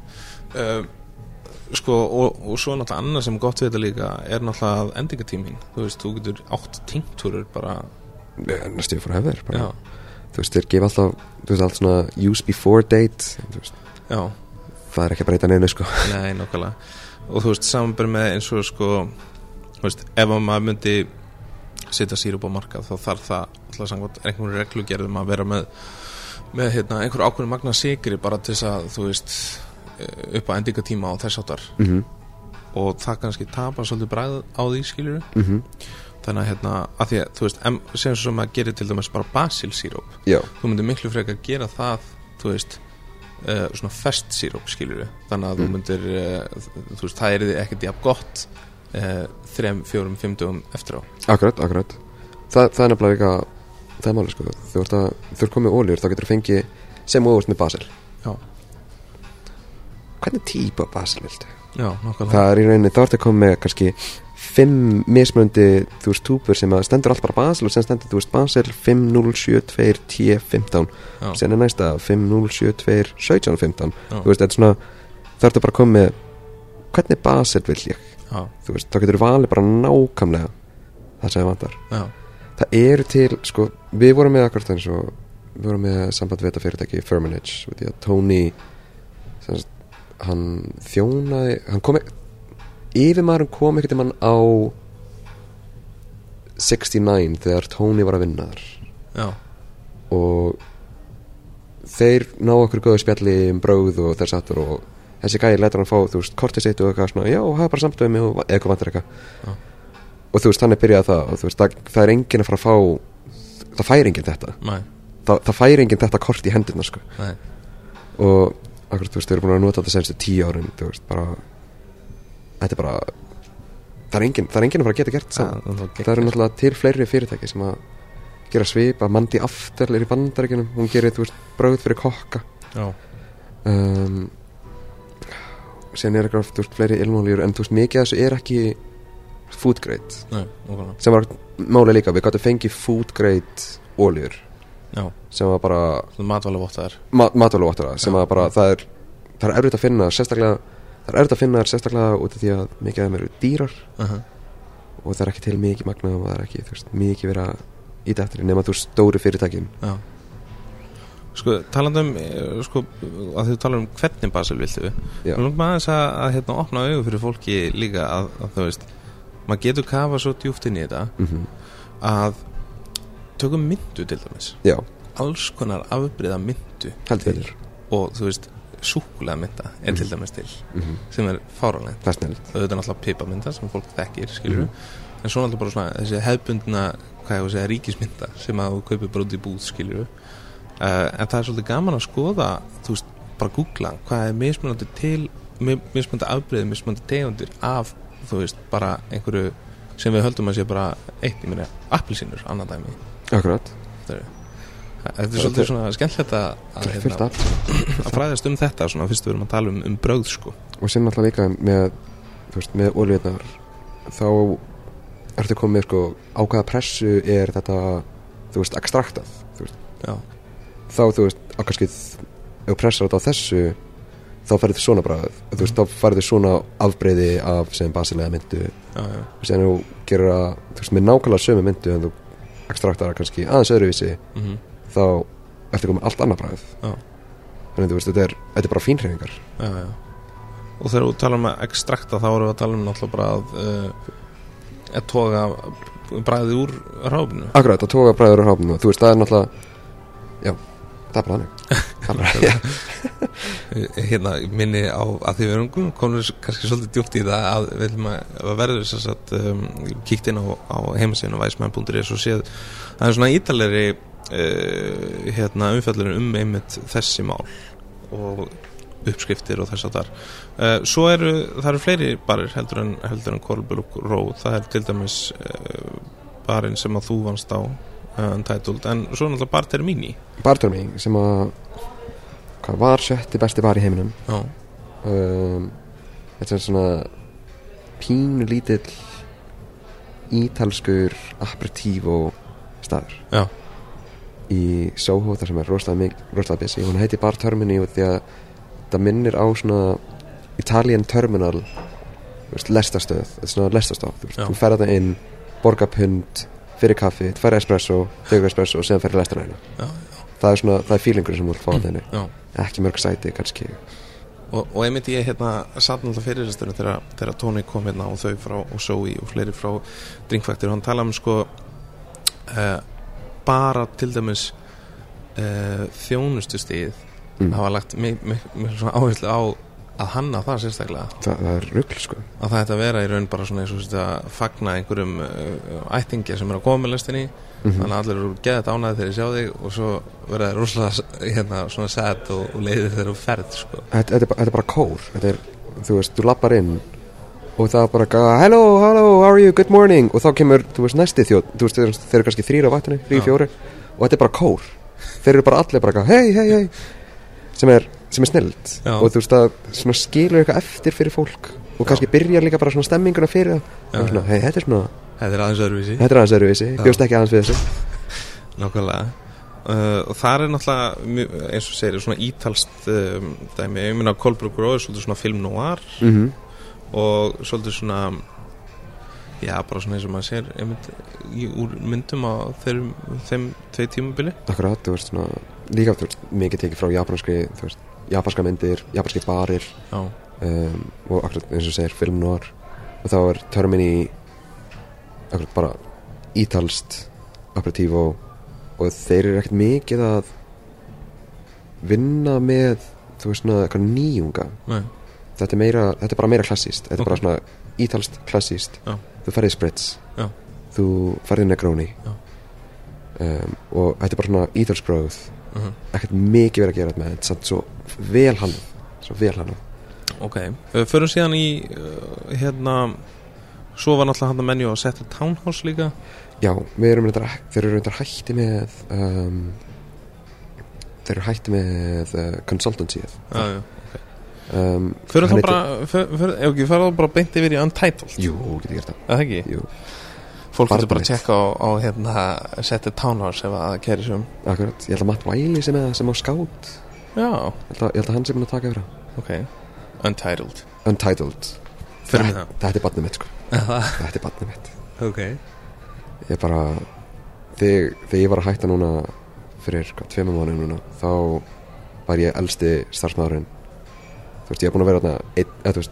Uh, Sko og, og svo náttúrulega annað sem er gott við þetta líka er náttúrulega endingatímin Þú veist, þú getur átt tinktúrur bara næstu við fór hefðir, bara, þú veist, þeir gefa alltaf þú veist, allt svona use before date veist, já, það er ekki að breyta neinu, sko. Nei, nákvæmlega. Og þú veist, samanbæri með eins og sko Þú veist, ef að maður myndi setja sírup á markað þá þarf það alltaf samkvæmt einhvern reglugerðum að vera með, með hérna, einhver ákveðin magna sigri bara til þess að þú veist eh, upp á endingatíma og þess áttar mm og það kannski tapar svolítið bræð á því skiljur -hmm. Þannig að hérna að því að þú veist em, sem svo maður gerir til dæmis bara basilsíróp þú myndir miklu frekar gera það þú veist uh, svona fest síróp skiljur þannig að þú Mm. myndir uh, þú veist það er ekkert jafn gott uh, þrem, fjórum, fimm dögum eftir á. Akkurat, akkurat. Þa, Það er nefnilega líka það er máli sko. Þú ert að, þú ert komið óljur, þá getur þú fengið sem óvart með basil. Já, Hvernig típa basil viltu? já, nokkuð Það er í rauninni, þá ertu að koma með kannski fimm mismöndi, þú veist, túpur sem að stendur allt bara basil og sem stendur, þú veist, basil 5072 T15 já, sen er næsta 5072 1715 Já. þú veist, þetta er svona þá ertu bara að koma með hvernig basil vil ég, já, þú veist, þá getur þú valið bara nákvæmlega það sem það vantar. Já, það eru til, sko, við vorum með akkurat eins og við vorum með samband við þetta fyrirtæki Firmenage, við því að Tony sem hann þjónaði, hann kom yfirmaðurinn kom ekkert um hann á 69 þegar Tony var að vinna þar. Já, og þeir ná okkur góðu spjalli um bröð og þess aftur og þessi gæði letur hann fá, þú veist, kortið sitt og eitthvað svona, já, hafa bara samtöðu mig og eitthvað vantar eitthvað. Og þú veist, hann er byrjað það og þú veist, það, það er enginn að fara að fá það fær enginn þetta. Næ, það, það fær enginn þetta kort í hendurna sko. og akkurat, þú veist, þau eru búin að nota þetta senstu tíu árin, þú veist, bara þetta er bara það er enginn, það enginn að fara að geta gert saman. Það eru náttúrulega til fleiri fyrirtæki sem að gera svipa, Mandy After er í bandaríkjunum, hún gerir, þú veist, bröð fyrir kokka. Um, síðan er eitthvað, þú veist, fleiri ilmóljur en þú veist, mikið af þessu er ekki food grade, okkur sem var málið líka, við gáttum fengið food grade óljur, já, sem var bara vottaðar ma sem var bara það er, það er erfitt að finna, sérstaklega það er erfitt að finna þær sérstaklega út af því að mikið af þeim eru dýrar. Uh -huh. og það er ekki til mikið magna og það er ekki, þú veist, mikið vera ít eftir nema þú stóri fyrirtækin. Já. Sko, talandi um eh, sko, að þið talar um hvernig basil viltu. Nú langar maður aðeins að, að hérna, opna augu fyrir fólki líka að, að þú veist maður getur kafa svo djúpt inn í þetta mm að tökum myndu til dæmis. Já, alls konar afbriða myndu og þú veist súkulega mynda er til dæmis til mm -hmm. sem er fáralegt Það er snellt auðvitað náttúrulega pipamynda sem fólk þekkir skilur en svo náttúrulega bara svona þessi hefbundna segja ríkismynda sem að þú kaupir bara út í búð uh, en það er svolítið gaman að skoða þú veist, bara googla hvað er mismunandi til mi- mismunandi afbreyði, mismunandi tegundir af þú veist, bara einhverju sem við höldum að sé bara eitt, ég meina appelsínur, annað dæmi. Akkurat, þetta er, þetta er svolítið svona skemmtilegt að, hérna, að fræðast um þetta svona fyrst við erum að tala um, um bröð sko. Og sem náttúrulega líka með veist, með olíunar þá ertu komið sko á hvaða pressu er þetta þú veist, ekstraktað þú veist, þá þú veist, kannski ef pressar þetta á þessu þá færðu þið svona bræð þú veist, þá færðu þið svona afbreyði af sem basilega myndu já, já, og ef þú gerir að þú veist, með nákvæmlega sömu myndu en þú ekstraktar kannski aðeins öðruvísi mm þá ertu komið allt annað bræð þannig þú veist, þetta er, þetta er bara já. og þegar við talum um að ekstrakta þá erum við að tala um náttúrulega bara að uh, að toga bræði úr ráfinu Akkurat, að tóka bræður á hráfnum þú veist, það er náttúrulega já, það er bara þannig. Hérna minni á að því við erum komin kannski svolítið djúpt í það að við viljum að, að verður þess að um, kíkt inn á, á heimasíðinu væsmenn.is og séð það er svona ítalegri uh, hérna umfjallurinn um einmitt þessi mál og uppskriftir og þess að þar uh, svo eru, það eru fleiri barir heldur en, heldur en Kolbjörg Róð það er til dæmis uh, barinn sem að þú vannst á uh, Untitled, en svo er náttúrulega barter mini barterming sem að hvað var sjötti besti bar í heiminum. Já, um, þetta er svona pínu lítill ítalskur aperitivo staður. Já, í Soho þar sem er rosalega busy. Hún heiti Bar Termini því að það minnir á svona Italian Terminal þú lestastöð, svona lestastöð þú, þú ferða það inn, borga pund fyrir kaffi, tvær espresso, þauður espresso og lestina hérna já, það er svona, það er fílingur sem þú vilt fá að já. ekki mörg sæti kannski. Og, og einmitt ég hérna satt náttúrulega fyrir þessastöru þegar, þegar Tony kom hérna og þau frá og Zoe og fleiri frá Drinkfactory hann tala um sko uh, bara til dæmis uh, þjónustustíð Mm. hafa lagt mi svona áherslu á að hanna það sérstaklega. Það, það er rugl sko. Að það ætti að vera í raun bara svona eins og þetta að fagna einhverjum uh, ættingi sem er með lestinni. Mm þannig að allir eru geðað ánæði þegar ég sjá þig og svo verða þeir rosalega hérna, svona sad og, og leiðir þeir á ferð sko. þetta, þetta, er bara- þetta er bara kór. Þetta er, þú veist, þú lappar inn og það bara eitthvað, hello, hello, how are you, good morning. Og þá kemur, þú veist, næsti þjóð þú veist, þeir, þeir eru kannski þrýra á vatninu, þrý, fjóri og þetta er bara kór. Þeir eru bara allir bara hei, hei, hei sem er, sem er snild og þú veist, það skilur eitthvað eftir fyrir fólk. Og kannski byrjar líka bara svona stemminguna fyrir það. Og svona, hei, þetta er svona, þetta er aðeins öðruvísi. Þetta er aðeins öðruvísi. Já. bjóst ekki aðeins við þessu. Nákvæmlega. Uh, og það er náttúrulega eins og segir svona ítalst um, dæmi, ég minna er svolítið svona film noir. Mm og svolítið svona já, bara svona eins og maður sér í, úr myndum á þeim, þeim tvei tímabili. Akkurat, þú veist svona líka þú veist, mikið tekið frá japanski þú veist, japanska myndir, japanski barir. Já, um, og akkurat eins og segir film noir. Og þá er törmin í akkurat bara ítalst operatívo og þeir eru ekkert mikið að vinna með þú veist svona eitthvað nýjunga. Nei, þetta er, meira, þetta er bara meira klassíst þetta er bara svona ítalst klassíst þú ferðið spritz. Þú ferðið negróni um, og þetta er bara svona ítalsk bróð uh -huh. ekkert mikið verið að gera þetta með þetta er svo vel hann svo vel hann ok, förum síðan í uh, hérna svo var náttúrulega hann að menju á Settle Townhouse líka. Já, við erum reyndar, þeir eru reyndar hætti með um, þeir eru hætti með uh, consultancy já, já. Um, hann þá bara förum þá bara beint yfir í Untitled. Jú, getur gert það. Er það ekki, jú, fólk getur bara að tjekka á, á hérna, Settle Townhouse ef að kæri sem akkurat, ég held að Matt Wiley sem, er, sem á skátt já, ég held að, ég held að hann sem er að taka yfir það. Ok, Untitled. Untitled. Í Þetta- það. þetta er barnið mitt sko. Það? Þetta er barnið mitt. Ok, ég bara þegar, þegar ég var að hætta núna fyrir hvað, tveimum mánu núna þá var ég elsti starfsmaðurinn þú veist, ég er búin að vera þarna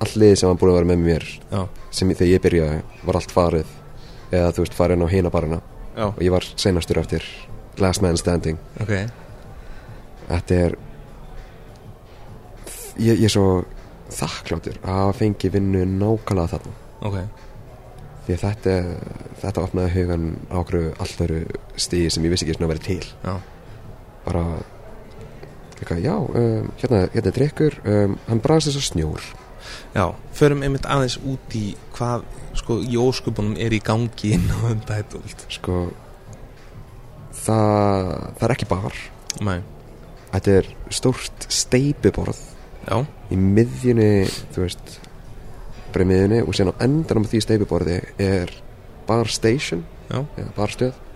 allir sem var búin að vera með mér já, sem þegar ég byrjaði var allt farið eða þú veist, farin á hina barina já, og ég var seinastur eftir last man standing. Ok. Þetta er ég, ég er svo þakkláttur að hafa fengið vinnu nákvæmlega þarna. Ok, því að þetta, þetta opnaði hugan á okkur allt öru stíði sem ég vissi ekki svona að vera til. Já, bara eitthvað, já, um, hérna, hérna er drikkur um, hann bræðast þess að snjór. Já förum einmitt aðeins út í hvað, sko, í óskupunum er í gangi inn á Untitled sko það, það er ekki bar. Nei, þetta er stórt steipiborð já, í miðjunni, þú veist bara í miðjunni og síðan á endanum á því steipiborði er bar station já, eða barstöð.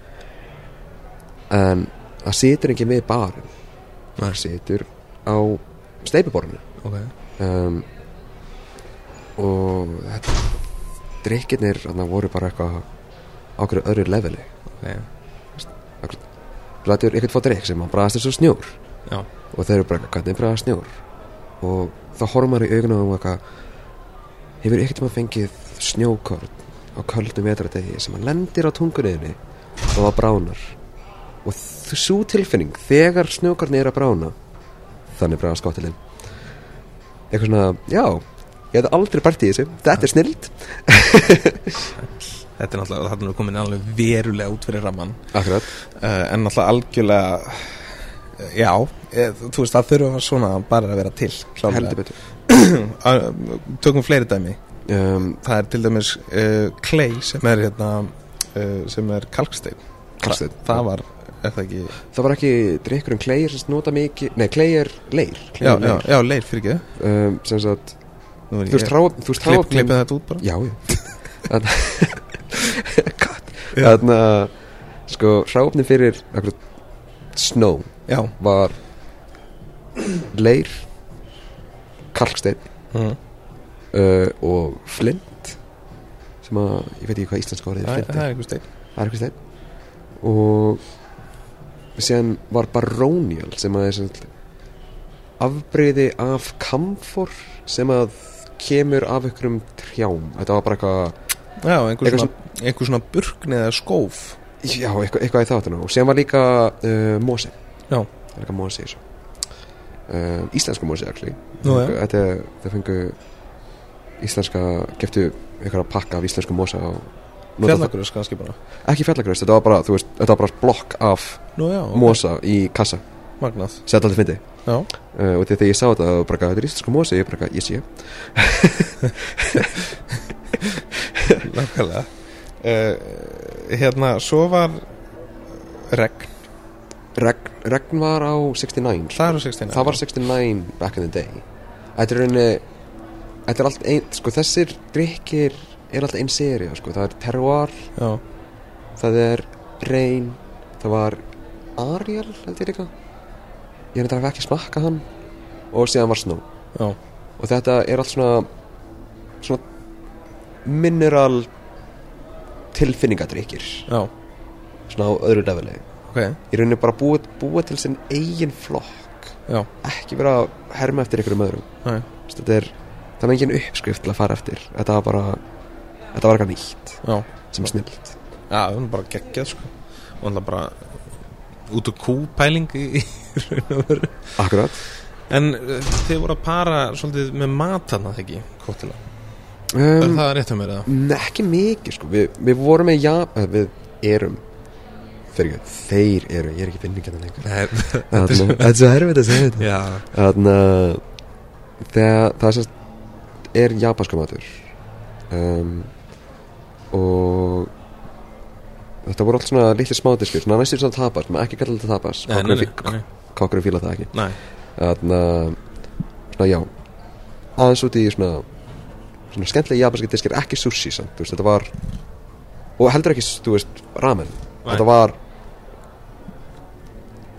En það situr ekki við barinn. Það situr á steipiborðinu ok. Um, og þetta drikkirnir þarna voru bara eitthvað á okkur öðru leveli. Ok, Lætur eitthvað fá drikk sem bræðast þessu snjór. Já, og þeir eru bara eitthvað, hvernig bræðast snjór? Og þá horfum maður í augunum um eitthvað hefur ekkert maður fengið snjókorn á köldum vetradegi sem að lendir á tungunniðinni og það bránar og þessu tilfinning þegar snjókorni er að brána þannig bræðast skottilinn eitthvað svona, já ég hefði aldrei bært í þessu, þetta er snild þetta er náttúrulega þarna er komin alveg verulega út fyrir akkurat, uh, en náttúrulega algjörlega uh, já, e, þú veist það þurfa svona bara að vera til klárlega. heldur betur. Uh, tökum fleiri dæmi. Um, það er til dæmis uh, Clay sem er hérna sem er kalkstein. Þa, það var, er það ekki það var ekki drikkurinn klei sem nota mikið, nei klei er leir, já, já, já, leir fyrir ekki Um, sem sagt þú veist, ég- rá, þú veist klipp, klippið þetta út bara. Já, já. Þannig að sko hráfni fyrir snow já, var leir kalksteinn mm. uh, og flint sem að, ég veit ekki hvað íslenska orðið er flint það er. stein eitthvað steinn. Og síðan var barónial sem að er sem afbreyði af kamfor sem að kemur af einhverjum trjám. Þetta var bara eitthvað Já, einhver svona, einhver svona burkni eða skóf. Já, eitthvað, eitthvað í þáttinu og sem var líka uh, Mósi Já. Líka Mósi uh, Íslensku Mósi, actually. Nú. Þetta það fengu íslenska, geftu eitthvað pakka af íslensku Mósa og Fjallagröðs kannski bara. Ekki fjallagröst, þetta var bara, þú veist, þetta var bara blokk af Nú já, ok. Mósa í kassa. Magnað. Sett alltaf fyndi Já, uh, og þegar ég sá þetta, það var bara, þetta er íslensku Mósi Ég bara, ég sé. Nákvæmlega. Uh, Hérna, svo var regn. Regn, regn var á 69 Það eru 69 það var 69 back in the day. Þetta er rauninni þetta er allt ein, sko þessir drikkir er alltaf einn seria, sko, það er terroir Já, það er rain það var Ariel, held ég líka. Ég er þetta að ekki smakka hann. Og síðan var snow. Já, og þetta er allt svona svona mineral tilfinningadrykkir já, svona á öðru leveli. Ok. Í rauninni bara búa, búa til sinn eigin flokk. Já, ekki vera að herma eftir öðrum. Næ, Þú veist, þetta er það er engin uppskrift til að fara eftir. Þetta var bara þetta var eitthvað nýtt já. sem er snilt Já, það er bara geggjað sko. Og það bara út úr kúpæling í, raun og veru. Akkurat. En uh, þið voru að para svolítið með matana þegar ekki, kóttila Er um, það rétt um mér eða? ne, ekki mikið sko. Við, við vorum með ja eh, við erum fyrir ekki, þeir eru, ég er ekki finningina lengur. Nei, Þarna- þetta er svo erfitt að segja þetta. Þarna, þegar það er japansku matur. Um, og þetta voru allt svona litli smádiskir svona næstur svona tapas, maður ekki kalla þetta tapas kokkurinn fíla það ekki. Nei. Þarna, svona já. Aðeins út í svona svona skemmtilega japanski diskir, ekki sushi samt, þú veist, þetta var og heldur ekki, þú veist, ramen. Nei. þetta var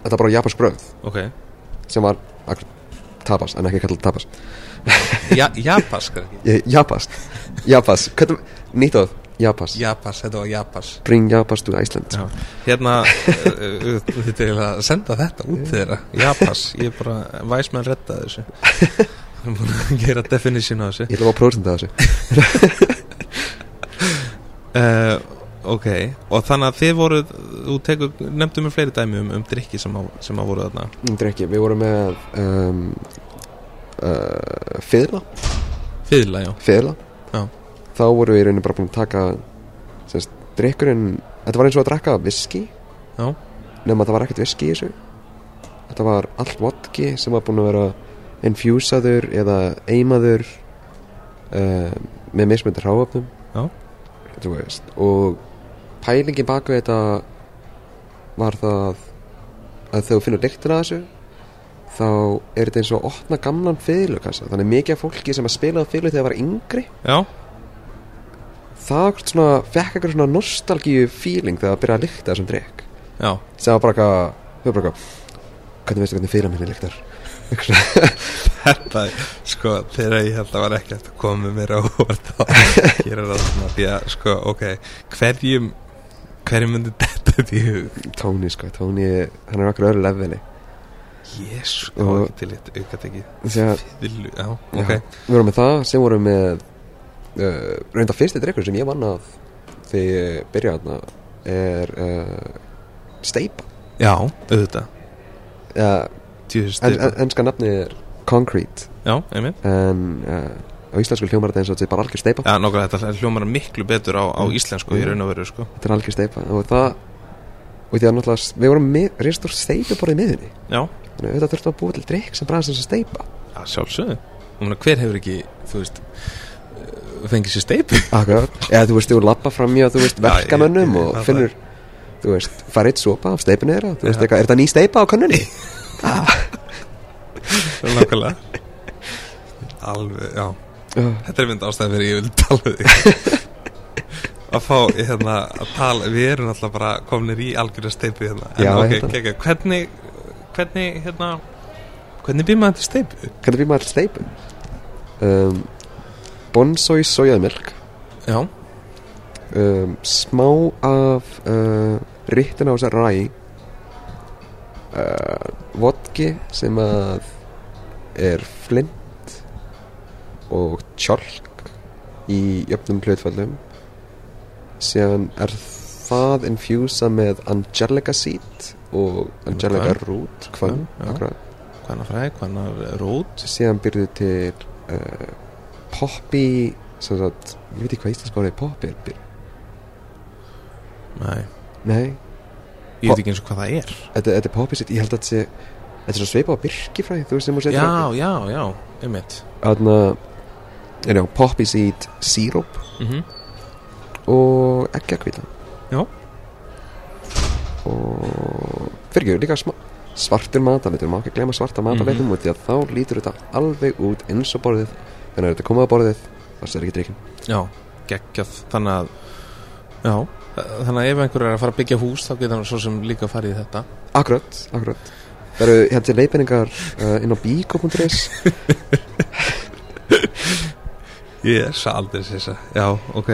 þetta var bara japansk bröð Ok, sem var tapas, en ekki kallað tapas. Ja, Japas skal ekki? Ég- Japas, Japas, hvernig, nýtt áð Japas, Japas, þetta var Japas. Bring Japas to Iceland. Já, hérna uh, uh, Þetta er að senda þetta út þeirra. Japas, ég er bara Væsmenn redda þessu. Við erum búin að gera definition á þessu. Ég ætla að af þessu. Uh, Ok, og þannig að þið voruð Þú tekur, nefndu mér fleiri dæmi um, um drikki sem, á, sem að voru þarna. Er ekki, við vorum með um, uh, Fiðla. Fyðla, já. Fiðla. Þá vorum við í rauninni bara búin að taka semst, drikkurinn Þetta var eins og að drakka viski Já, nema það var ekkert viski í þessu. Þetta var allt vodki sem var búin að vera infusaður eða eimaður uh, með mismöndir hráöfnum og pælingin baka þetta var það að þegar þú finnur lyktina þessu þá er þetta eins og að opna gamlan fiðlukassa þannig mikið af fólki sem að spila á fiðlu þegar það var yngri já, það svona, fekk eitthvað svona nostalgíu feeling þegar það byrjaði að lykta þessum drikk já. Sem var bara eitthvað bara eitthvað hvernig veistu hvernig fiðla minni lyktar? Eitthvað svona. Þetta, sko, þegar ég held að var ekki að koma með mér á óvart að gera það svona því að, sko, ok hverjum hverjum myndi þetta þetta í hug? Tony sko, Tony hann er okkur öðru leveli. Jésu, Og- það var ekki til eitt auka tekið þegar Fiðlu, já, Já. ok. við vorum með það sem vorum með uh, reynda fyrsti drikkur sem ég vann að þegar ég byrjaði er uh, steipa Já, auðvitað. Uh, en, en, enska nafni er concrete. Já, einmitt. En uh, á íslensku hljómar þetta eins og þetta er bara algjör steipa Já, nokkuð þetta hljómar miklu betur á, á íslensku í Mm. raun og veru, sko. Þetta er algjör steipa og það og því að náttúrulega við vorum með reystur steipu bara í miðunni Já, þannig að þetta þurftum að búa til drikk sem bræðast þess að steipa já sjálfsögðu. Hver hefur ekki, þú veist fengið sér Akkurat, eða þú veist, þú lappa fram Já, verkamönnum ég- ég- og það- finnur þú veist, fara eitt sopa af steipinu þeirra þú veist, eitthvað, er þetta ný steipa á kannunni? Nákvæmlega. Alveg, já. Já, Þetta er mynd ástæðan fyrir ég vil tala þig. Að fá hérna að tala, við erum alltaf bara komnir í algjörða steipu hérna. En Já, ok, hérna. kekja, hvernig hvernig hérna hvernig býr maður til steipu? hvernig býr maður til steipu? Um, bonsoi sojaðmjölk Já, um, smá af uh, rittin á þessar ræ uh, vodki sem að er flint og tjálk í jöfnum hlutfallum síðan er það infusa með Angelica Seed og Angelica Hvönn. Root hvaðna fræ, hvaðna rót síðan byrjuðu til uh, Poppy sem sagt, ég veit ekki hvað íslensk orðið Poppy er nei, nei, ég veit ekki eins og hvað það er. Þetta, þetta er Seed ég held að þetta sé þetta er svo sveipa á Birkifræ þú veist sem hún setur já, já, já, einmitt. Þarna, já, Poppy Seed Syrup mm og eggjagvíta Já. og fyrir ekki, líka sma, svartur matalitur má ekki glemma svarta matalitum mm -hmm. því að þá lítur þetta alveg út eins og borðið þannig að þetta komið á borðið? Það sér ekki drikkin já, geggjað. Þannig að já, þannig að ef einhver er að fara að byggja hús þá getur hann svo sem líka farið í þetta. Akkurat, akkurat. Það eru hérna til leifinningar uh, inn á bíko.is ég er svo aldrei þess já, ok.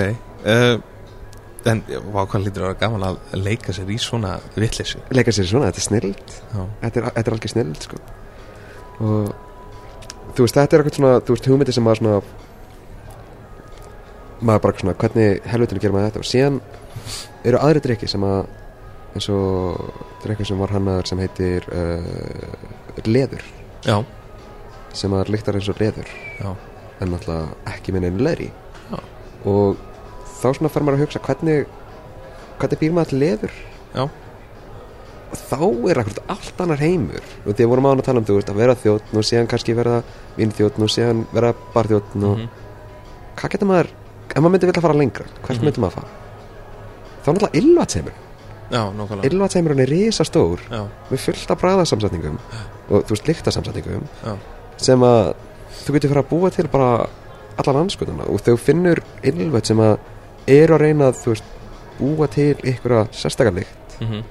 Uh, en hvað lítur að vera gaman að leika sér í svona vitleysu? Leika sér svona, þetta er snild þetta er, þetta er alveg snild sko. og þú veist, þetta er eitthvað svona þú veist, hugmyndi sem maður svona maður bara svona, hvernig helvutinu gerir maður þetta? Og síðan eru aðri drikki sem að eins og drikki sem var hannaður sem heitir uh, leður já, sem að líktar eins og leður já, en náttúrulega ekki með neinu leðri. Já. og þá svona fer maður að hugsa hvernig hvernig býr maður leður? Já, þá er akkurat allt annar heimur. Og því að vorum án að tala um þú veist að vera þjótt og síðan kannski vera vinþjótt og síðan vera barþjótt og mhm, hvað getur maður ef maður myndi vilja fara lengra, hvert Mhm. myndi maður fara? Þá er náttúrulega ylvatsheimur já, nákvæmlega. Ylvatsheimurinn er risa stór já, með fullt af bræðasamsetningum og þú veist lyktasamsetningum já, sem að þú getur fyrir að búa til bara alla landskotuna og þú finnur ylvat sem að eru að reyna að búa til ykkur sérstakalikt mhm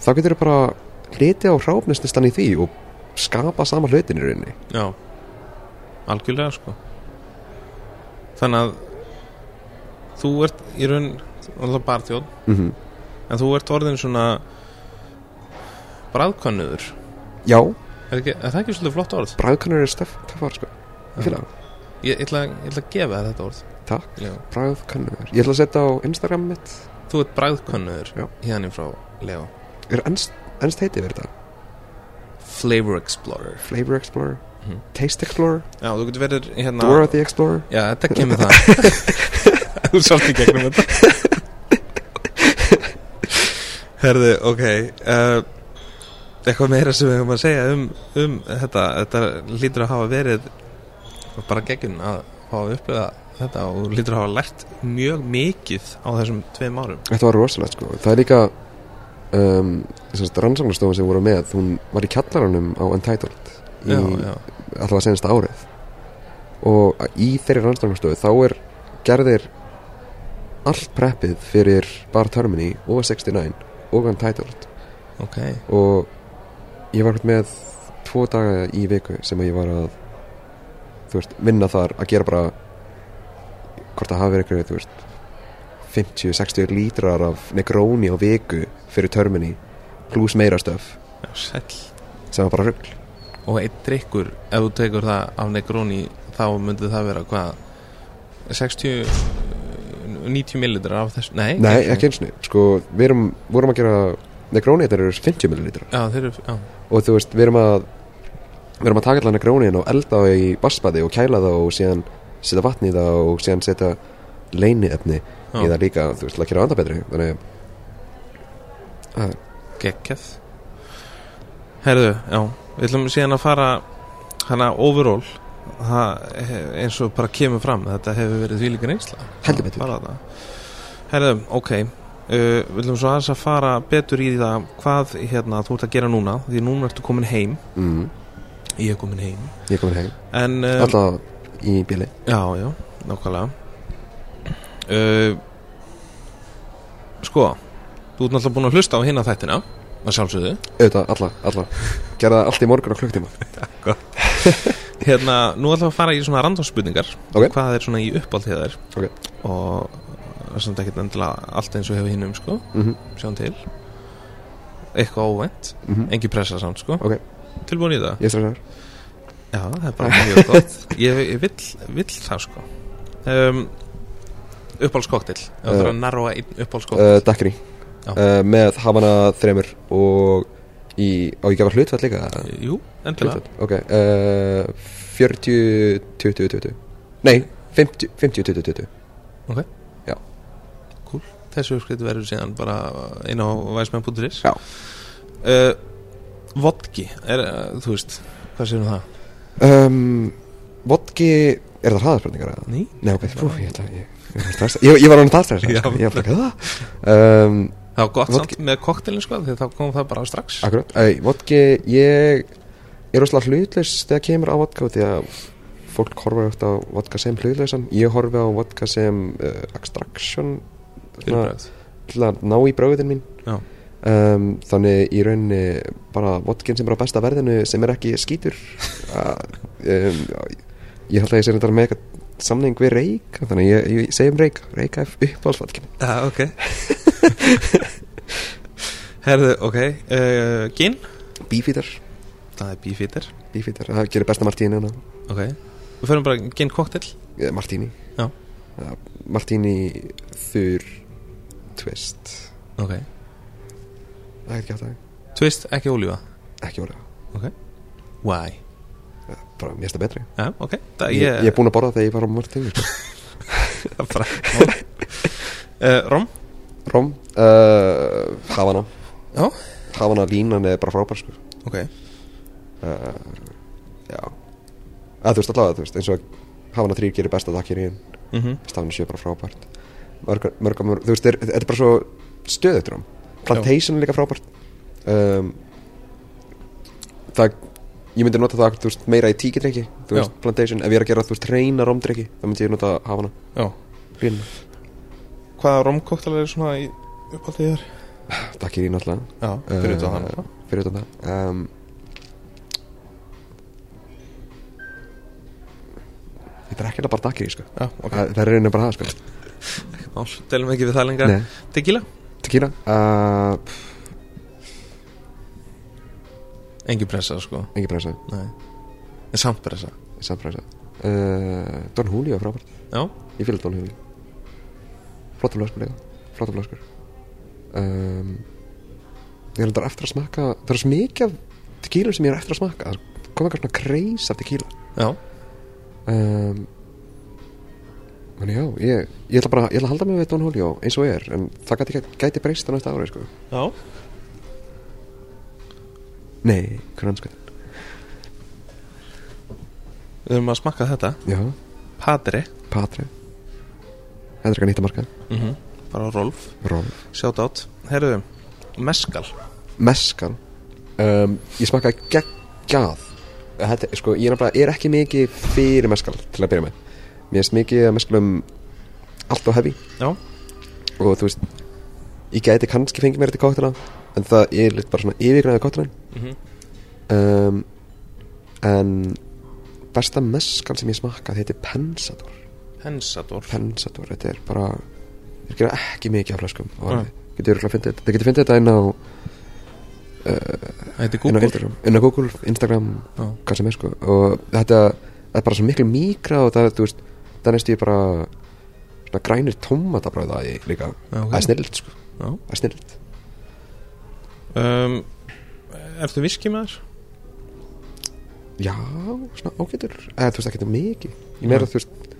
þá getur þú bara hliti á hráfnislistan í því og skapa sama hlutin í rauninni. Já, algjörlega sko. Þannig að þú ert í raun alltaf barþjóð mm en þú ert orðin svona bræðkönnuður Já, er, ekki, er það ekki svolítið flott orð? bræðkannur er töffar sko. Ég það, Ég, ætla, að gefa þér þetta orð. Takk, Já. bræðkannur Ég ætla að setja á Instagram mitt. Þú ert bræðkönnuður Já. hérna frá Leo Er ennst, heiti verið þetta? Flavor Explorer. Flavor Explorer, Mhm. Taste Explorer, Já, þú getur verið hérna Dora the Explorer? Já, þetta kemur það Þú í gegnum þetta. Herði, ok uh, Eitthvað meira sem við höfum að segja um, um þetta. Þetta lítur að hafa verið bara geggjun að hafa upplöða þetta og lítur að hafa lært mjög mikið á þessum tveim árum. Þetta var rosalegt sko. Það er líka um, rannsóknarstofan sem voru með hún var í kjallaranum á Untitled í Já, já, allavega senast árið. Og í þeirri rannsóknarstofu þá er gerðir allt preppið fyrir Bar Termini og 69 og Untitled. Ok. Og ég var með tvo daga í viku sem ég var að veist, vinna þar að gera bara hvort það hafi verið einhverju, þú veist 50-60 lítrar af Negroni á viku fyrir Termini pluss meira stöf sem var bara rugl. Og einn drikkur, ef þú tekur það af Negroni þá myndi það vera hvað? 60 90 millilitrar af þessu? Nei, Nei, ekki eins og sko, við erum, vorum að gera Negroni þetta eru 50 millilítrar Já, þeir eru, já, og þú veist, við erum að við erum að taka allan Negroni og elda það í bassbaði og kæla það og síðan setja vatni í það og síðan setja leini efni í það líka, þú veist, að gera anda betri þannig að geggjað. Herðu, já, við ætlum síðan að fara hana overall. Það, eins og bara kemur fram þetta hefur verið því líka reynsla. Heldur betur. Það. Herðu, ok uh, við ætlum svo aðeins að fara betur í það hvað hérna þú ert að gera núna því núna ertu komin heim. Mm, ég er komin heim. Ég er komin heim, en uh, alltaf í bíli. Já, já, nákvæmlega. Uh, Sko Þú ert náttúrulega búin að hlusta á hinna þættina að sjálfsögðu. Auðvitað, alla, alla. Gera það allt í morgun á klukktíma Hérna, nú ætlum við að fara í svona random-spurningar Ok. Hvað er svona í uppáld hjá þér? Ok. Og það er svona ekkert endilega allt eins og hefur hinnum, sko. Mm Sjáum til. Eitthvað óvænt, -hmm. engi pressa samt, sko. Ok. Tilbúin í það? ég stressar Já, það er bara mjög gott. Ég, ég vill, vill það, sko. Um, uppáhaldskoktel þú Uh, þarf að narroa einn uh, uppáhaldskoktel Dakri Já. Uh, með Havana þremur og í, á ég gefa hlutfall líka eða? Jú, endilega hlutfall, ok uh, 40, 20, 20 nei, 50, 50 20, 20 Ok Já. Cool Þessu uppskrift verður síðan bara inn á væsmenn.is Já. uh, Vodki er, uh, Þú veist, hvað séum það? um, vodki er það hraðarspurningar? Ný? Nei, ok, fú, ég, ætla- ég, ég, ég, ég var hann það stressa Já. sko. ég var bara, hvað um, Það var gott Vodki- samt með koktelin sko Þegar þá kom það bara strax. Akkurat, ei, vodki, ég er rosalega hlutlaus þegar kemur á vodka því að fólk horfa eftir á vodka sem hlutlausan. Ég horfi á vodka sem uh, extraction til að ná í bröðin mín. Um, þannig í rauninni bara vodkin sem er á besta verðinu sem er ekki skítur. Uh, um, ég held að ég sé þetta með eitthvað samning við Reika þannig ég, ég segi um Reika Reika er uppáhaldsvodkin Já, ok. Herðu, ok uh, Gin? Beefeater, Það er beefeater. Beefeater, það gerir besta martíni. Ok. Við fyrir bara gin koktel Martini Já. Ja, Martini þur twist. Ok. Það er ekki átt að Twist, ekki ólífa. Ekki orða Why? Bara mér það betri. Já, ok. Það ég, ég er búin að borða þegar ég var á ég bara uh, Rom Róm? Uh, Havana. Já. Havana línan er bara frábær sko. Ok. Uh, já. Að þú veist allavega þú veist eins og Havana 3 gerir besta takkir í mm -hmm. stafni 7 er bara frábært. Mörg, mörg, mörg, þú veist þetta er, er bara svo stöðutur Plantation er líka frábært. Um, það ég myndi nota það veist, meira í tíkidrykki þú Já. veist, Plantation, ef ég er að gera þú veist reyna romdrykki þá myndi ég nota Havana Já. Lína Hvaða romkoktel er svona í uppáldið þér? takkir í náttúrulega. Já, fyrir þetta hann Uh, fyrir utan það. Um, þetta er ekki bara takkir í sko. Já, ok. Það, það er reyna bara það sko. Mál, delum ekki við það lengra. Nei. Tequila? tequila? Uh, Engin pressa, sko. Engin pressa. Nei. En samt pressa. Samt pressa. Uh, Don Julio er frábært. Já. Ég fylg Don Julio. Flotta flöskur líka Flotta flöskur. Um, Ég er eftir að smakka Það er svo mikið af tequilum sem ég er eftir að smakka Það kom eitthvað svona kreis af tequila. Já. Um, Þannig já ég, ég ætla bara Ég ætla að halda mig við Don Julio eins og er En það gæti, gæti breyst á næsta ári sko. Já Nei, anskuð Við höfum að smakka þetta. Já, Padre. Patri Þetta er eitthvað nýtt að marka mm Bara Rolf. Rolf. Shout out Herðu Meskal Meskan um, Ég smakka geggjað. Þetta, sko, Ég er, nefnilega- er ekki mikið fyrir meskal Til að byrja með. Mér finnst mikið að meskalum Allt og heavy. Já. Og þú veist Ég gæti kannski fengið mér þetta kóttuna En það er litt bara svona yfirgræða kóttuna mm -hmm. um, En Besta meskal sem ég smakka Þetta er Pensador. Pensador. Pensador, þetta er bara Þeir gera ekki mikið af flöskum. Og Nei. getur þetta- getur fundið þetta inn á heitir á Google. Inn á Google, Instagram Já. hvað sem er sko. Og þetta er bara svo miklu mikra og það, veist, það næstu bara svona grænir tómatabræða líka, það er snilt sko. Það er snilt um, Ertu viski með þér? já, svona ágætur. Eða þú veist ekki þetta mikið ég meira þú veist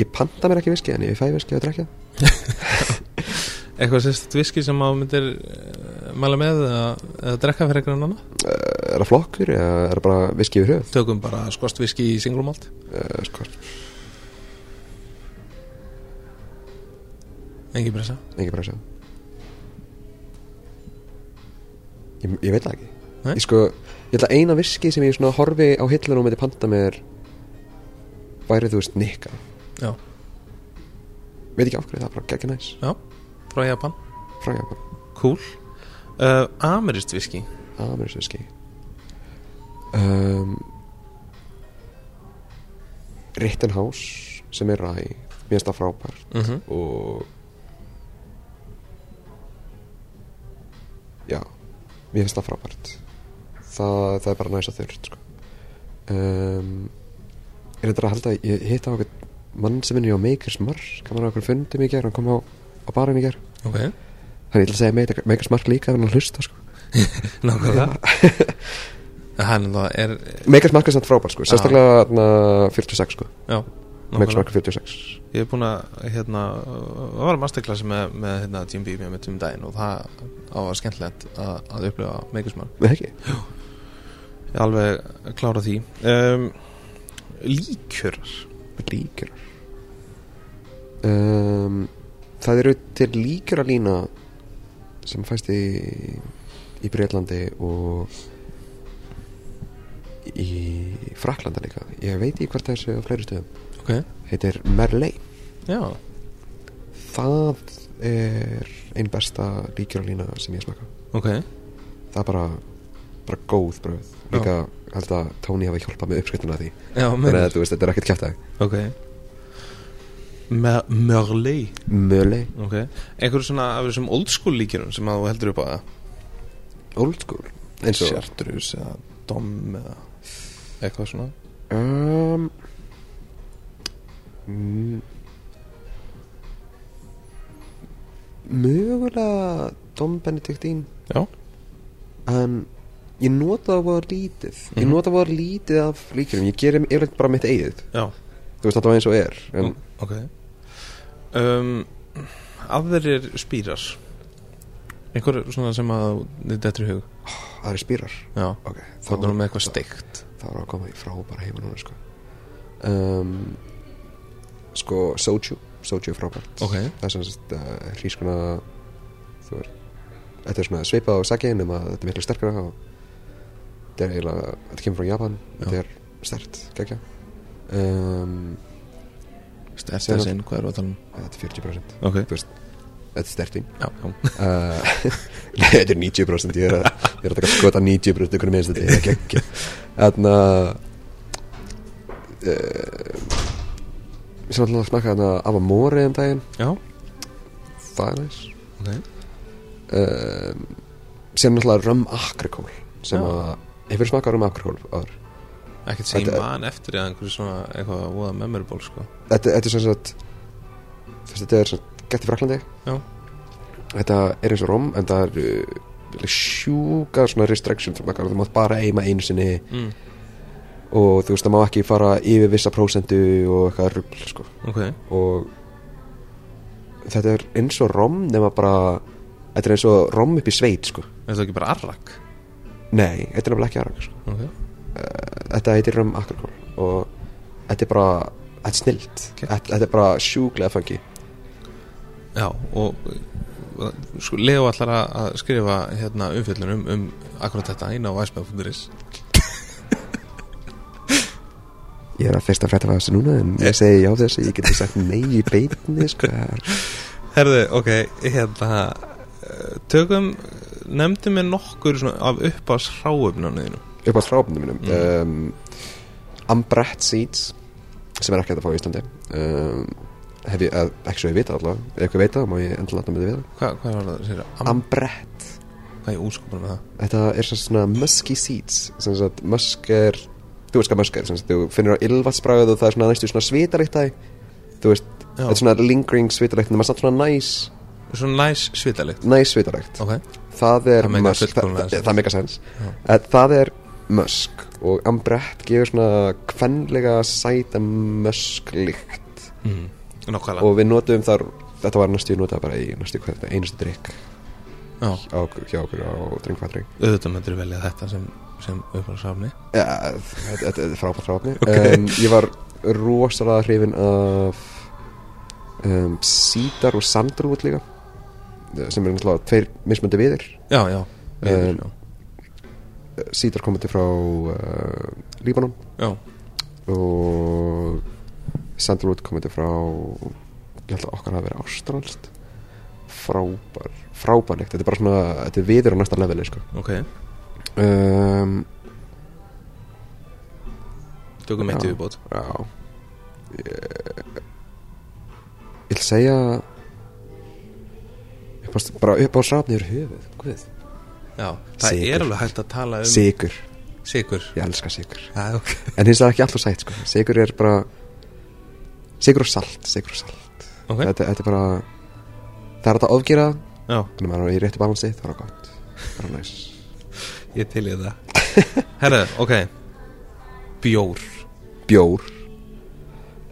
ég panta mér ekki viski en ég fæ viski að drekja Eitthvað sérst viski sem á myndir uh, mæla með eða, eða drekka fyrir einhvern annan? Uh, er það flokkur eða er það bara viski yfir höf Tökum bara skost viski í singlumalt uh, sko, Engin pressa. Ekki bara ég, ég veit það ekki. Nei? ég sko, ég ætla að eina viski sem ég svona horfi á hillunum og myndi panta mér væri þú veist nikka. Já. Veit ekki af hverju það er bara geggja næs. Já. Frá Japan. Frá Japan, Cool. Uh, Amerist viski amerísk viski um, Rittenhouse sem er ræ mér finnst það frábært. -hmm. og já mér finnst það frábært. Það, það er bara næst að þurrt sko. um, er þetta að halda ég hitta á okkur mann sem er á Makers Mark. Hann var á okkur fundum í ger, hann kom á, á barinn í ger ok, þannig ég ætla að segja Make- Makers Mark líka ef hann hlusta sko. nákvæmlega. Er Makers Mark er samt frábær sko, sérstaklega þarna 46 sko, já, Nákvæmlega. Mark 46 ég er búin að hérna, það var masterclassi með, með hérna, Jim Beam með um daginn og það á að skemmtilegt að, að upplifa Megasman ég alveg klára því. Um, líkjörar. Líkjur um, það eru til líkjur að lína sem fæst í í Breitlandi og í Fraklanda líka. Ég veit hvort það sé á fleiri stöðum ok, heitir Merley já, það er einn besta líkjur að lína sem ég smaka ok. Það er bara, bara góð bröð. Líka held að Tony hafi hjálpað með uppskriftuna því. Já, þannig að þú veist, þetta er ekkert kjæftæði ok. Me- Merley Merley, ok, einhverju svona af þessum old school líkjörum sem að þú heldur upp á það? Old school? Eins og Chartreuse eða Dom eða eitthvað svona? Um, mögulega Dom Benedictín já, en ég nota það voru lítið. Ég Mhm. nota það voru lítið af líkjum ég gerir yfirleitt bara mitt eigið. Já, þú veist þetta var eins og er en, ok. Um, aðrir spýrar einhver svona sem að þið dettur í hug? Það eru spýrar já, ok, þá er það með eitthvað steikt. það var að koma í frábæra heima núna sko. Um, sko soju soju er frábært. Ok, það er svona uh, hrískuna þú veist þetta er svona svipað á sake nema þetta er miklu sterkara og þetta er eiginlega þetta kemur frá Japan. Þetta er stert, geggja um, stert Síðan- að sinn, hvað er það að tala um? Þetta er 40% ok, þú veist, þetta er sterting já, já, uh, nei, þetta er 90% ég er að, ég er að taka skota 90% ykkur minnst þetta er geggja þannig að uh, ég sem alltaf að smaka þarna af að móri um daginn. Já, það er næs. Ok um, sem náttúrulega rum akrikól sem Já. að hefur smakað rum akrikól áður? Ekkert sem ég Þetta- man eftir eða einhverju svona eitthvað voða memorable sko. Þetta, þetta er sem sagt þú veist, þetta er sem sagt gett í Fraklandi Já. þetta er eins og rom en það er uh, sjúka svona restrictions þú mátt- þú mátt bara eima einu sinni mm. Og þú veist það má ekki fara yfir vissa prósentu og eitthvað rugl sko. ok, og þetta er eins og rom nema bara þetta er eins og rom upp í sveit sko. er það ekki bara arrak nei, þetta er nefnilega ekki aðra sko. ok, þetta heitir rum akrikól og þetta er bara þetta er snilt, Ok. þetta, þetta er bara sjúklega fangi já og uh, sko, Leo ætlar að- skrifa hérna umfjöllun um, akkurat þetta inn á væsmæð.is ég er að fyrsta frétta af þessu núna en ég segi já þessu, ég geti sagt nei í beinni sko, það er- Herðu, ok, hérna tökum, nefndu mér nokkur svona af upp á sráöfnunniðinu upp á stráfnum mínum Mm. um, Ambrett Seeds sem er ekki hægt að fá í Íslandi. Um, hef ég, ekki svo ég vita allavega ef veit það, má ég endur láta mig þið við Hva, Hvað var það, sér Am Ambrett, Hvað er útskopur með það? þetta er svona, musky seeds musk er er, sem sagt, þú finnur á ylvatsbræð og það er svona næstu svona svitalikt það veist, þetta er svona lingering svitalikt en maður samt svona næs, Svona næs svitalikt næs svitalikt Ok, það er Það musk, það, það, það meika sens það er musk og Ambrett gefur svona kvenlega sæta musklykt mm. Og við notum þar þetta var næstu, ég notaði bara í næstu þetta einustu drikk á, hjá okkur á drinkfatring auðvitað myndir velja þetta sem, sem upp á sráfni ja, þetta, er frábært frábært Ok. um, ég var rosalega hrifin af um, sítar og sandalwood líka sem er náttúrulega tveir mismöndi viðir. Já, já, viður, Um, sítar komandi frá uh, Líbanon. Já. og Sandalwood komandi frá ég held að okkar hafi verið ástralst frábær frábærlegt, þetta er bara svona þetta er viður á næsta leveli sko. ok. Um, Tökum eitt yfirbót. Já. Ég, ég vil segja bara upp á srafni er höfuð Guð. Já, það Sykur. er alveg hægt að tala um sigur, Sigur ég elska sigur Já, ok. En hins vegar ekki alltaf sætt sko. sigur er bara sigur og salt, sigur og salt. Ok, þetta, þetta er bara það er að ofgera já, þannig að maður er í réttu balansi, það er gott. Það er næs. Ég til ég það. Herðu, ok. Bjór. Bjór.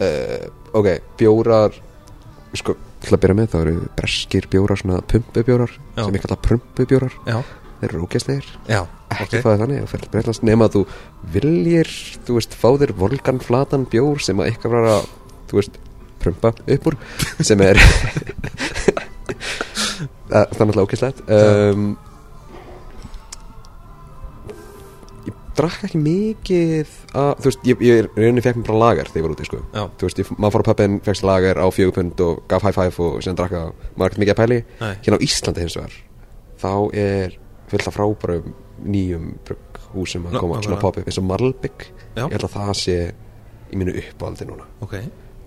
Uh, ok, bjórar sko, til að byrja með þá eru breskir bjórar, svona pumpubjórar sem ég kalla prumpubjórar. Já, þeir eru ógæslegir, já, ekki ok. fáið þannig og fyrir breytast nema að þú viljir þú veist, fá þér volganflatan bjór sem að eitthvað var að þú veist, prumpa upp úr sem er það það er náttúrulega ógæslegt um, ég drakk ekki mikið að, þú veist, ég, ég reyni fekk mér bara lagar þegar ég var úti, sko. Já, þú veist, ég, maður fór á pöppin, fegst lagar á fjögupund og gaf high five og síðan drakka maður ekkert mikið að pæli nei, hérna á Íslandi hins vegar þá er fullt af frábærum nýjum brugghúsum að Ná, koma svona nákvæmlega. pop-up eins og Marlbygg Já. ég held að það sé í mínu uppáldi núna. Ok.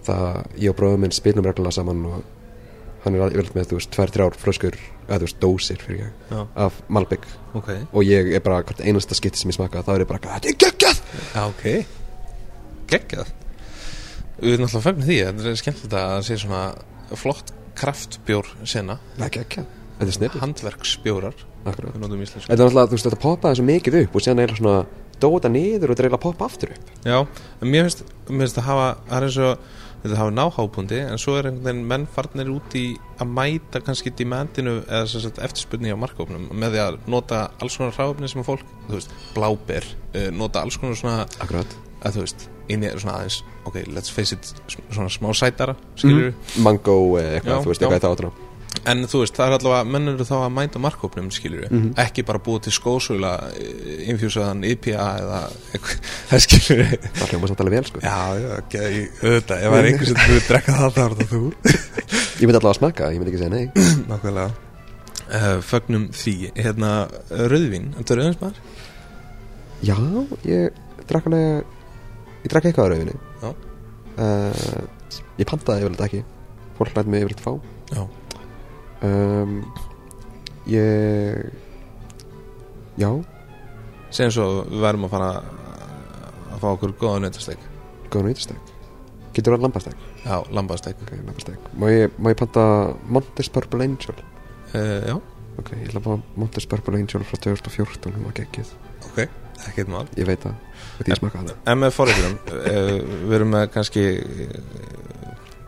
Það, ég og bróðum minn spilum reglulega saman og hann er yfirleitt með, þú veist, tvær, þrjár flöskur eða þú veist, dósir fyrir ég. Af Malbygg ok. Og ég er bara hvert einasta skipti sem ég smaka þá er ég bara, þetta er geggjað! Já, ok. Geggjað. Við erum alltaf fagnir því, þetta er skemmtilegt að það sé svona flott kraftbjór sena. Það er geggjað, þetta er snið handverksbjórar, Akkurat. þetta er náttúrulega, þú veist, þetta poppaði svo mikið upp og síðan er svona dóta niður og dreila poppa aftur upp. Já, mér finnst, mér finnst að hafa er þetta náhápundi en svo er einhvern veginn menn farnir út í að mæta kannski demandinu eða eftirspurni á markofnum með því að nota alls konar ráfni sem fólk þú veist, bláber, uh, nota alls konar svona akkurat, að þú veist, inn í svona aðeins ok, let's face it, svona smá sætara skilur mango eða eitthvað, Já, þú veist, eitthvað það átuna en þú veist, það er allavega, menn eru þá að mæta markopnum skilur Mhm. ekki bara búið til skósula infjúsaðan IPA eða eitthvað, það skilur það hljóma samt alveg vel, sko. Já, já, ok, ég- auðvitað, ef það er einhver sem þú drekka það, þá er það þú. Ég myndi allavega að smaka, ég myndi ekki segja nei. Nákvæmlega. Uh, Fögnum því, hérna, rauðvín Þetta er rauðvinsmaður? já, ég drakk alveg ég drakk eitthvað Já. uh, ég pantaði yfirleitt ekki. Fólk læt mig yfirleitt fá. Já um, ég já, Segjum svo, við verðum að fara að fá okkur góða nöttastek góðan veitistek getur það lambastek, Já, lambastek má ég, má ég panta Montes Purple Angel? Uh, Já, ok, ég ætla að fá Montes Purple Angel frá 2014 hún var geggið, ok, ekkert mál. Ég veit það. En með forriðurum, uh, við erum með kannski uh,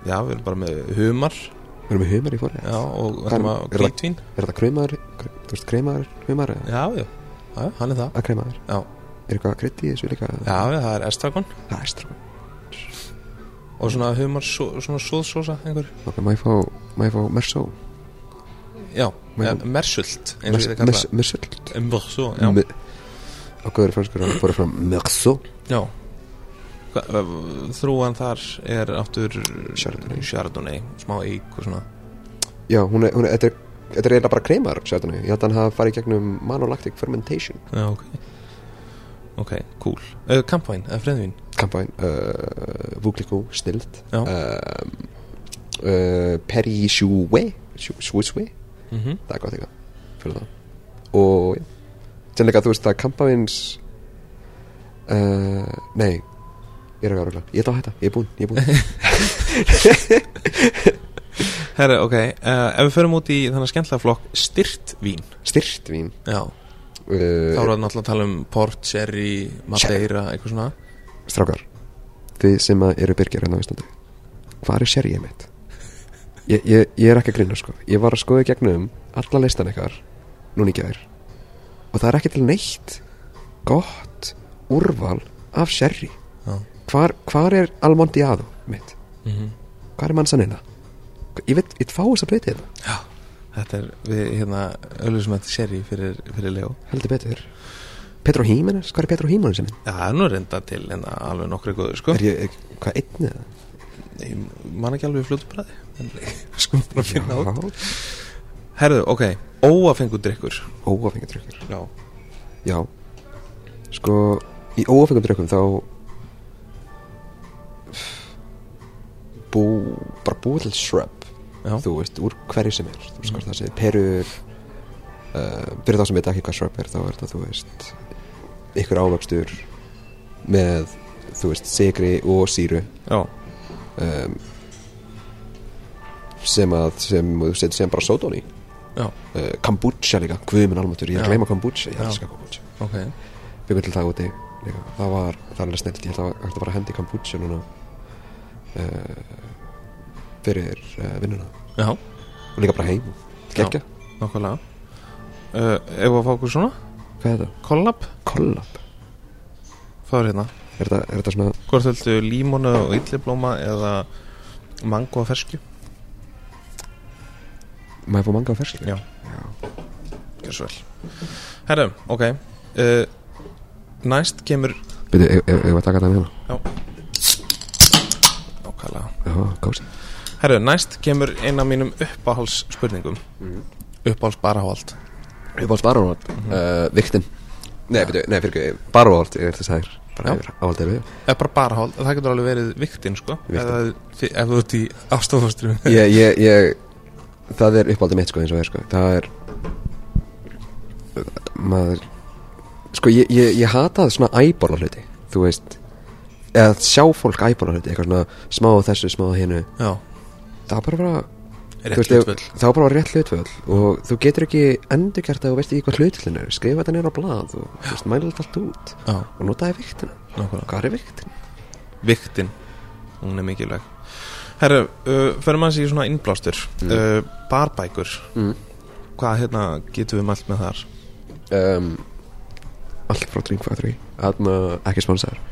Já, við erum bara með humar við erum með humar í Já, og við erum er- að það- hvítvín? er þetta kremaður, kre- þú veist, kremaður humar Já, já, já, hann er það. Að kremaður Já, er eitthvað krydd í þessu líka? Já, já það er estragon. Það er strafn Og svona humar, svo, svona sóðsósa einhver ok, má ég fá, má ég fá Merceau Já, eh, mersult það. Mersult, já. Me- á góður franskur að fram Merceau Já Þrúan þar er áttur Chardonnay. Chardonnay Smá eik og svona. Já, hún er, hún er, þetta er þetta er eiginlega bara kremar, sérðan ég held að hann hafa farið í gegnum manolactic fermentation. Já, ok. Ok, cool. Uh, Kampvæn, eða uh, vúklikú, snild Já. um, uh, Perry Chouet Chouet, mm -hmm. það er gott eitthvað fyrir það og já, sennleika þú veist það kampæns uh, nei ég er ekki árugla, ég ætla að hætta, ég er búinn, ég er búinn. Herra, ok uh, Ef við förum út í þannig skemmtilega flokk Styrtvín styrt vín? Já, uh, þá er það náttúrulega að tala um Port, Sherry, Madeira Eitthvað svona. Strákar þið sem að eru byrgjar hérna á Íslandi hvað er sérið mitt? Ég, ég, ég er ekki að grinna sko. Ég var að skoða gegnum alla listan ykkar núna í gær og það er ekki til neitt gott úrval af sérri Já hvar, hvar er Almondiado mitt? Mm -hmm. hvar er mannsanina ég veit, ég fá þess að breyta þetta Já, þetta er við hérna þetta Sherry fyrir, fyrir Leo. Heldur betur. Petro Hímenes, hvað er Petro Hímenes minn? Já, það er nú reynda til en alveg nokkri góður sko. Er ég, hvað einnið það? Ég man ekki alveg fljótu bræði en sko bara finna Já, Herðu, ok, óafengar drukkur Já. Já. Sko Í óafengum drökkum þá Bú Bara búið til shrub Já, Þú veist, úr hverju sem er. Þú veist hvað það segir Perur uh, Fyrir þá sem veit ekki hvað shrub er Þá er það, þú veist Ykkur ávöxtur Með, þú veist, sigri og síru. Um, sem að sem þú setur sem bara sódón í. Uh, kombucha líka, guðminn almatur ég gleyma kombucha, ég Já. elska kombucha. Ok. Byggum til það úti líka. það var, það er alveg snilt ég held að það bara að hendi kombucha núna. Uh, fyrir uh, vinnuna. Já, og líka bara heim, geggja nokkulega uh, Ef að fá okkur svona, hvað er þetta? kollab. Kollab. Fáður hérna. Er þetta, er þetta svona Hvort heldur límonu og illiblóma eða mango og ferskju? Maður fá manga á ferslu Já. Gjör svo vel. Herru, ok. Uh, Næst kemur byrju, ef við að taka þetta með hérna? Nákvæmlega. Já, gási Herru, næst kemur eina af mínum uppáhals spurningum Mhm. Uppáhals barahald uppáhalds baróvald Mhm. uh, viktin nei, byrju, nei, fyrir ekki, baróvald ég er þess að það er bara er barahald, það getur alveg verið viktin sko. Þi- ef þú ert í ástofastrum ég, ég, ég það er uppáhaldið mitt sko eins og er sko. Það er maður sko ég, ég, ég hata svona æbóla hluti þú veist. Eða sjá fólk æbóla hluti eitthvað svona smá þessu, smá á hinu. Já, það er bara það var bara rétt hlutvöld og þú getur ekki endurkert að þú veist ekki hvað hlutvöldin er skrifa þetta nýra á blað og mæla þetta allt út Já, og notaði viktina nákvæmlega. Hvað er viktin? Viktin, hún er mikilvæg. Herru, uh, fyrir maður sér svona innblástur. Mm. uh, Barbækur. Mm. Hvað hérna getum við mælt með þar? Um, allt frá Drink Factory Atma ekki sponsor.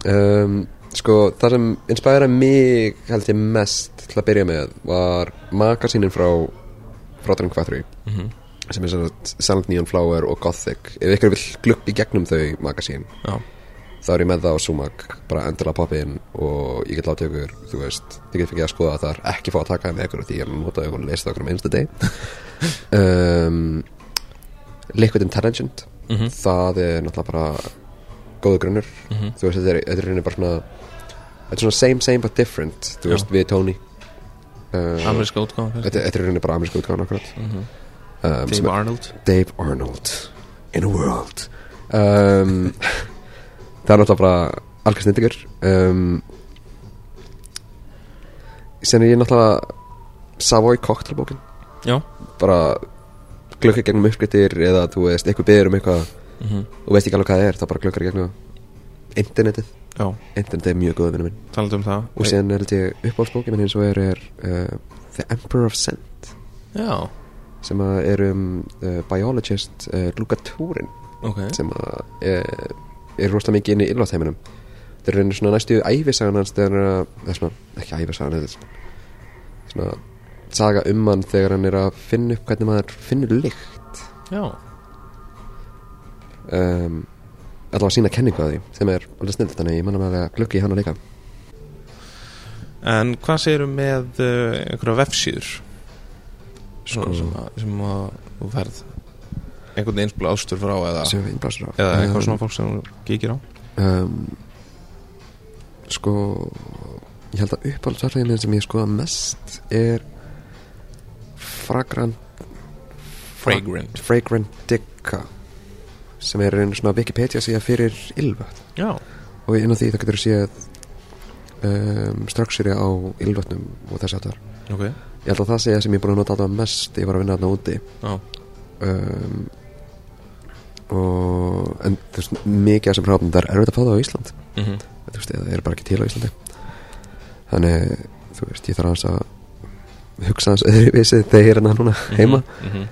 Um, sko það sem inspiraði mig held ég mest til að byrja með var magasínin frá Drink Factory Mm -hmm. sem er svona Silent Neon Flower og Gothic. Ef ykkur vil glugg í gegnum þau magasín Já, þá er ég með það á Sumac. Bara endilega poppa inn og ég get látið ykkur þú veist, þið get fengið að skoða þar. Ekki fá að taka með ykkur því ég er að nota ykkur og það okkur um einstu deg um, Liquid Intelligent. Mm -hmm. það er náttúrulega bara góðu grunnur. Mhm. þú veist, þetta er, þetta er bara svona þetta er svona same same but different. Þú veist, við Tony uh, Ameríska útgáðan þetta, er rauninni bara amerísku útgáðan akkurat. Mm -hmm. um, Dave Arnold? Dave Arnold. In a world. Um, það er náttúrulega bara algjör snittingur um, sen er ég náttúrulega Savoy cocktailbókin. Já. Bara glöggja gegnum uppskrittir eða þú veist, eitthvað beður um eitthvað mm -hmm. og veist ekki alveg hvað það er, það bara glöggar gegnum internetið, Já, internetið er mjög góð vinnu minn. Um það. Og síðan er þetta uppáhaldsbókin minn eins og er, er uh, The Emperor of Scent Já, sem er um uh, biologist uh, Luca Turin. Ok. Sem að er, er rosalega mikið inn í illváttsheiminum þetta er reynir svona næstu æfisagan hans þegar hann er eða ekki æfisagan þetta svona, svona saga um hann þegar hann er að finna upp hvernig maður finnur lykt. Já, um, allavega sína kenningu að því sem er alveg snill þannig að ég manna með að glugga í hana líka. En hvað segirum með uh, einhverja vefsíður? Svona Sko- sem, að, sem að þú ferð einhvern einsbúl ástur frá eða, eða eitthvað Um, svona fólk sem þú kíkir á? um, sko ég held að uppáhaldsverðlegin sem ég skoða mest er fragrant Fragrant. Fragrant Dicka sem er einu svona Wikipedia síða fyrir ylvat Já, og inn á því það getur séð um, struktúri á ylvatnum og þess aftar ok. Ég held að það það sem ég er búin að nota alltaf mest ég var að vinna þarna úti. Um, og en þú veist mikið af þessum hráfnum það er erfitt að fá það á Ísland. Mm -hmm. þú veist, það er bara ekki til á Íslandi. Þannig, þú veist, ég þarf aðeins að hugsa hans öðruvísi þegar ég er hérna núna heima. mm -hmm.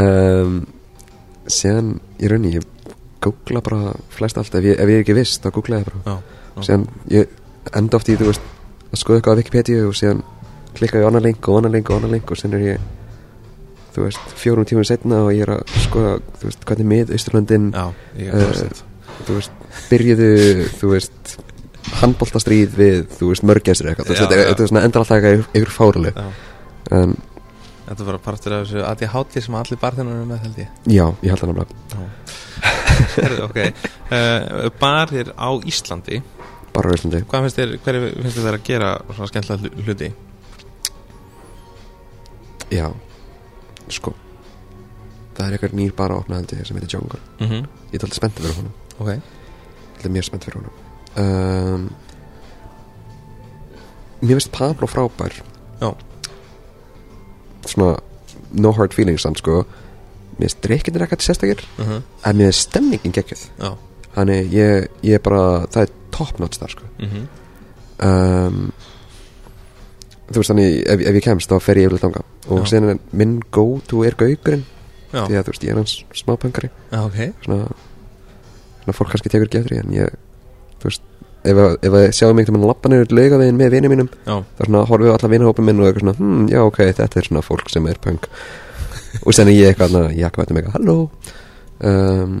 um, síðan í rauninni ég googla bara flest allt. Ef ég, ef ég ekki viss, þá googla ég bara. Já, já. síðan ég enda oft í, þú veist að skoða eitthvað á Wikipedia og síðan klikka ég á annan link og annan link og annan link og síðan er ég þú veist, fjórum tímur setna og ég er að skoða, þú veist, hvernig mið Já, er uh, þú veist, byrjuðu þú veist, handboltastríð við, þú veist, mörgæsir eitthvað. Þú veist, Já, þetta er- já. svona endar alltaf eitthvað yfir Já, en þetta var partur af þessu ADHD sem allir barðinur eru með held ég. Já, ég held það náttúrulega Herðu, ok. Uh, Barir á Íslandi. Bara á Íslandi. Hvað finnst þér, hver finnst þér að gera svona skemmtilega hlu- hluti? já, sko. Það er eitthvað nýr bara að opna held ég sem heitir Jungle. Mm -hmm. ég er alltaf spennt fyrir honum. Ok. Ég er mjög spennt fyrir honum. Um, mér finnst Pablo frábær. Já, svona no hard feelings samt sko. Mér finnst drikkinir ekkert sérstakir uh en mér finnst stemningin geggjöð já. Þannig ég, ég er bara það er top notch þar sko. Mm um, þú veist þannig ef, ef ég kemst þá fer ég yfirleitt þanga og Já. síðan er minn go to er gaugurinn því að þú veist ég er hans smápöngari já ok. Svona, svona fólk kannski eftir því en ég þú veist ef, ef að sjáum einhvern veginn lappa niður laugavegin með vinið mínum Já, þá svona horfum við á alla vinahópum minn og eitthvað svona hm, já ok, þetta er svona fólk sem er punk. Og sen er ég eitthvað na, ég ekki veitum eitthvað, halló. Um,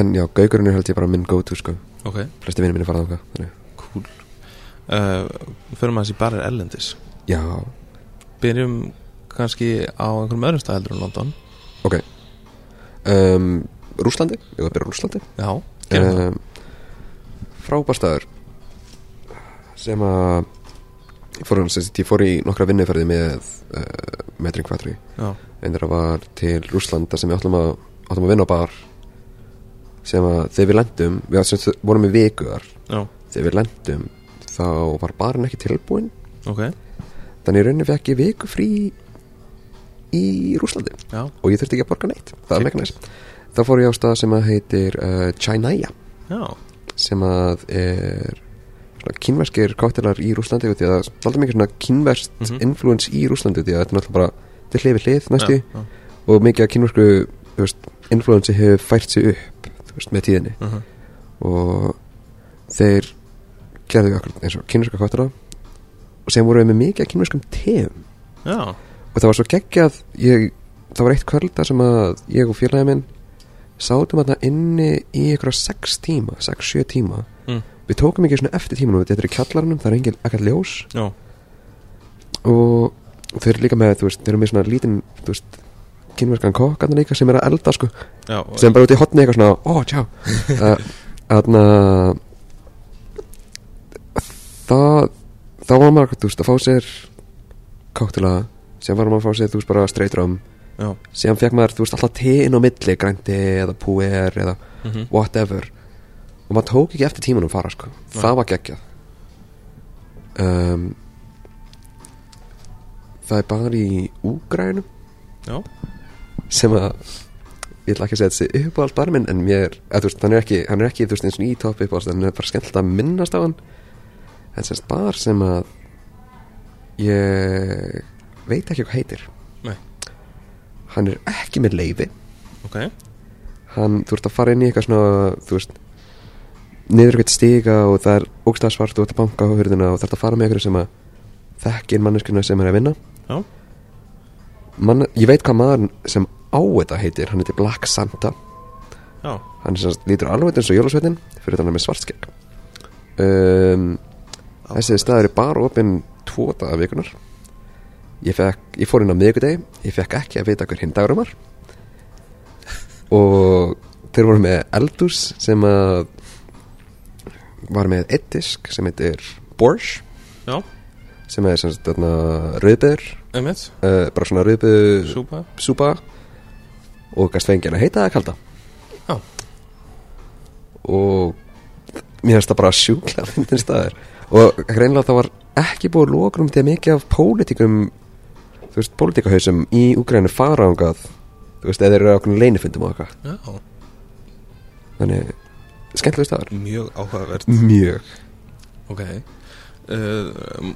en já, gaugurinn er held ég bara minn go to sko, ok, flesti vinið minni fara þangað þannig, cool. Uh, Förum að þessi bara erlendis. Já, Byrjum kannski á einhverjum öðrum stað heldur en London. Ok. Um, Rúslandi, ég var að byrja á Rúslandi Já, gerum það. Um, frábærstaður sem að fór, ég fór í nokkra vinnuferði með uh, Metring Factory. Já, einn þeirra var til Rúslanda sem við áttum að, áttum að vinna á bar sem að þegar við lendum við sagt vorum í vikuðar þegar við lendum þá var barinn ekki tilbúin ok. Þannig í rauninni fekk ég viku frí í Rúslandi Já, og ég þurfti ekki að borga neitt. Það er mega Gekkað. næst þá fór ég á stað sem að heitir uh, Chinaia já, sem að er svona kínverskir káttelar í Rúslandi og því að það er alltaf mikið svona kínverst Mhm. influence í Rúslandi því að þetta er náttúrulega bara þetta er hlið við hlið næstu já, já. og mikið þú veist, influensi hefur fært sig upp veist, með tíðinni Uh -huh. og þeir gerðu okkur eins og kínverska kvartara og sem voru með mikið af kínverskum teum Já, og það var svo geggjað ég, það var eitt kvölda sem að ég og félagi minn sátum þarna inni í einhverja sex tíma, sex, sjö tíma. Mm. við tókum ekki svona eftir tímanum þetta er í kjallaranum, það er engin ekkert ljós. Já, og þeir eru líka með, þú veist, þeir eru með svona lítinn, þú veist kínverskan kokkarna líka sem er að elda sko. Já. Sem bara út í hotni eitthvað svona ó, tjá. Þannig það þá var maður, þú veist, að fá sér koktela, sem var maður að fá sér þú veist, bara streitrum, Sem fekk maður þú veist, alltaf te inn á milli, grænti eða puer eða mm whatever. Og maður tók ekki eftir tímanum fara sko. Það var geggjað. Um, það er bara í Úgrænum sem að ég ætla ekki að segja þessi uppáhalds bara minn en mér, þú veist, hann er ekki hann er ekki, veist, eins og í topp uppáhalds en hann er bara skemmtilegt að minnast á hann. En semst bar sem að ég veit ekki hvað heitir. Hann er ekki með leiði ok. Hann, þú ert að fara inn í eitthvað svona þú veist niður eitthvað stiga og það er ógstað svart og að banka á hurðina og þú ert að fara með eitthvað sem að þekkir manneskuna sem er að vinna. Já, Man, ég veit hvað maður sem á þetta heitir hann heitir Black Santa. Já, hann er sem sagt lítur alveg eins og jólasveitin fyrir þannig með svartskegg um, þessi staður er bara opinn tvo daga vikunar ég, fekk, ég fór inn á miðvikudegi ég fekk ekki að vita hver hinn dagur var. Og þeir voru með eldús sem að var með eitt disk sem heitir Borsch já, sem er sem sagt einmitt. Uh, bara svona rauðböður Súpa. súpa. Og gæst fengið að heita það kalda. Já. og mér finnst það bara sjúkla fyndin staðir og greinlega það var ekki búið lókrum til mikið af pólitíkum þú veist, pólitíkahausum í Úgrænu fara ángað þú veist, eða þeir eru okkur leinifundum og eitthvað Já, þannig, skemmtilega staðar mjög áhugavert. Mjög. Ok. Uh,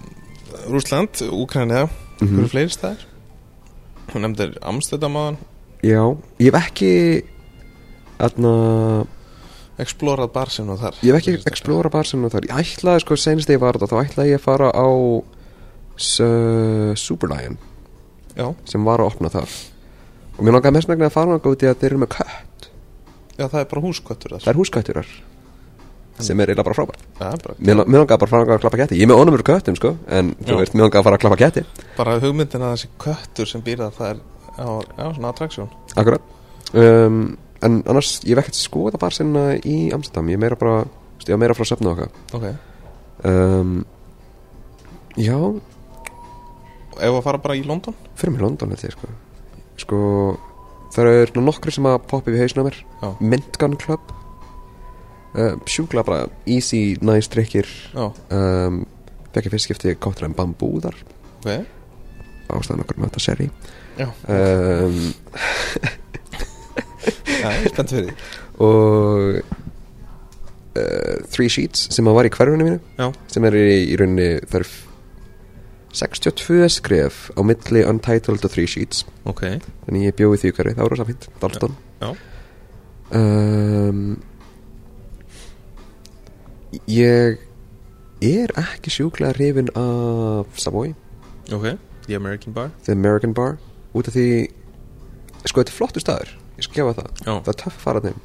Rúsland, Úkrænja Mhm. Hverju fleiri staðir? Hún nefndir Amsterdam áðan. Já, ég hef ekki aðna Explorað barsinu þar. ég hef ekki explora bar sem þar. Ég ætlaði sko, senast þegar ég var þetta þá ætlaði ég að fara á S- Superlion Já, sem var að opna þar. Og mér langaði mest megna að fara náttúrulega út í að þeir eru með kött. Já það er bara húskvöttur það er húskötturar sem er eiginlega bara frábært. Mér, langaði bara að fara að klappa ketti. Ég er með ónumur köttum sko en þú veist, mér langaði að fara að klappa ketti. Bara hugmyndin að þessi köttur sem býrða það er já, já, svona attraktsjón akkurat. Um, en annars, ég hef ekkert skoða bara sinna í Amsterdam. Ég er meira bara, ég var meira frá söfnu okkar. Ok, um, já, ef að fara bara í London? Fyrir mig London held ég sko. Sko, það eru nokkri sem að poppa við hausna á mér. Já, Mint Gun Club. Uh, sjúkla bara easy, nice drikkir. Um, fekk ég fyrst skipti kóttilega bambúðar ok. Ástæðan okkur með þetta seri. Já, um, já, er spennt fyrir því. Og uh, Three Sheets sem að var í hverfinu mínu Já, sem er í, í rauninni það eru 62 skref á milli Untitled og Three Sheets. Ok. Þannig ég bjóði því hverju, það var rosa fínt. Dalston Já, um, ég er ekki sjúklega hrifin af Savoy. Ok. The American Bar. The American Bar. Út af því sko þetta er flottu staður. Ég skal gefa það, Já. það er töff að fara þeim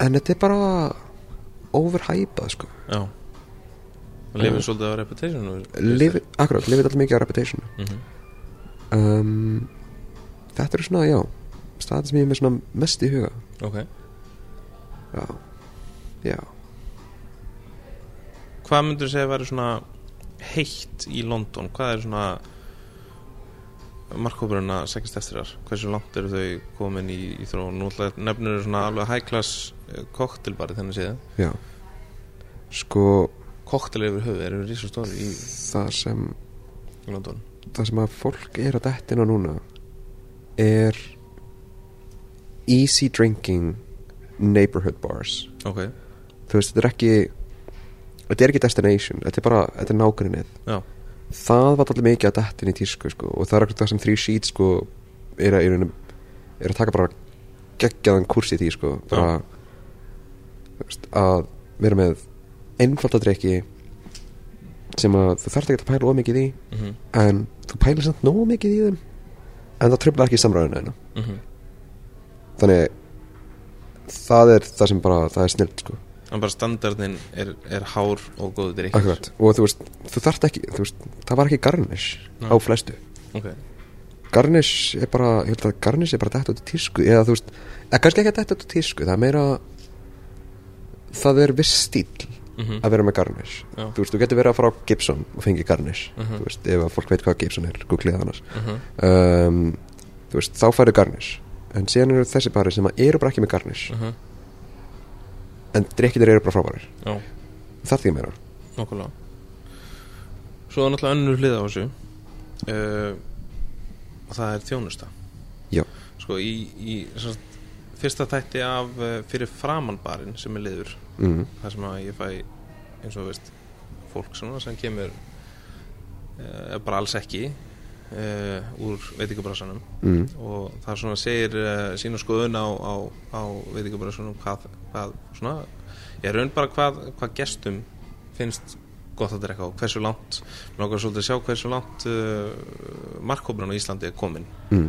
en þetta er bara overhypað sko. Já Og lifið svolítið á reputation Lifi, akkurat, lifið alltaf mikið á reputation mm -hmm. um, þetta er svona, já staðið sem ég er með svona mest í huga Ok já, já Hvað myndur þú segja að vera svona heitt í London? Hvað er svona markkópurinn að segja eftir þar? Hversu langt eru þau komin í, í þróun? Nefnir þau svona alveg high class koktelbari þennan séð já sko Koktel yfir höfu eru rísa stóri í, það sem í London. það sem að fólk er að dettina núna er easy drinking neighborhood bars. Ok, þú veist, þetta er ekki þetta er ekki destination, þetta er bara þetta er nágrinnið já, það var allir mikið að dettin í tísku sko, og það er akkur það sem Three Sheets sko, er, að, er, að, er að taka bara geggjaðan kurs í því sko, bara að vera með einfalda drikki sem að þú þarft ekki að pæla ómikið í mm en þú pælir samt nóg mikið í þeim en það tröfla ekki samræðinu einu -hmm. þannig það er það sem bara það er snilt sko. En bara standardin er, er hár og góður drikk og þú veist, þú þarft ekki þú veist, það var ekki garnish Nei. á flestu. Ok, garnish er bara, ég held að garnish er bara dætt út í tísku eða þú veist, eða kannski ekki dætt út í tísku það er meira það er viss stíl mm að vera með garnish. Já. þú veist, þú getur verið að fara á Gibson og fengi garnish Mhm. þú veist, ef að fólk veit hvað Gibson er googlið annars. -hmm. um, þú veist, þá færi garnish. En síðan eru þessi bari sem að eru bara ekki með garnish. Mhm. en drikkitir eru bara frábærir. Er því meira. Nokkulega Svo er náttúrulega önnur hlið á þessu. Uh, og það er þjónusta. Já. Sko í, í sagt, fyrsta tætti af uh, fyrir framanbarinn sem er liður mm. þar sem að ég fæ eins og veist fólk svona sem kemur uh, bara alls ekki uh, úr veitingabrásanum Mm. og það svona segir uh, sína skoðun á, á, á veitingabrásanum hvað, hvað svona ég raun bara hvað, hvað gestum finnst gott að drekka og hversu langt langar svolítið að sjá hversu langt markkópurinn á Íslandi er komin Mm.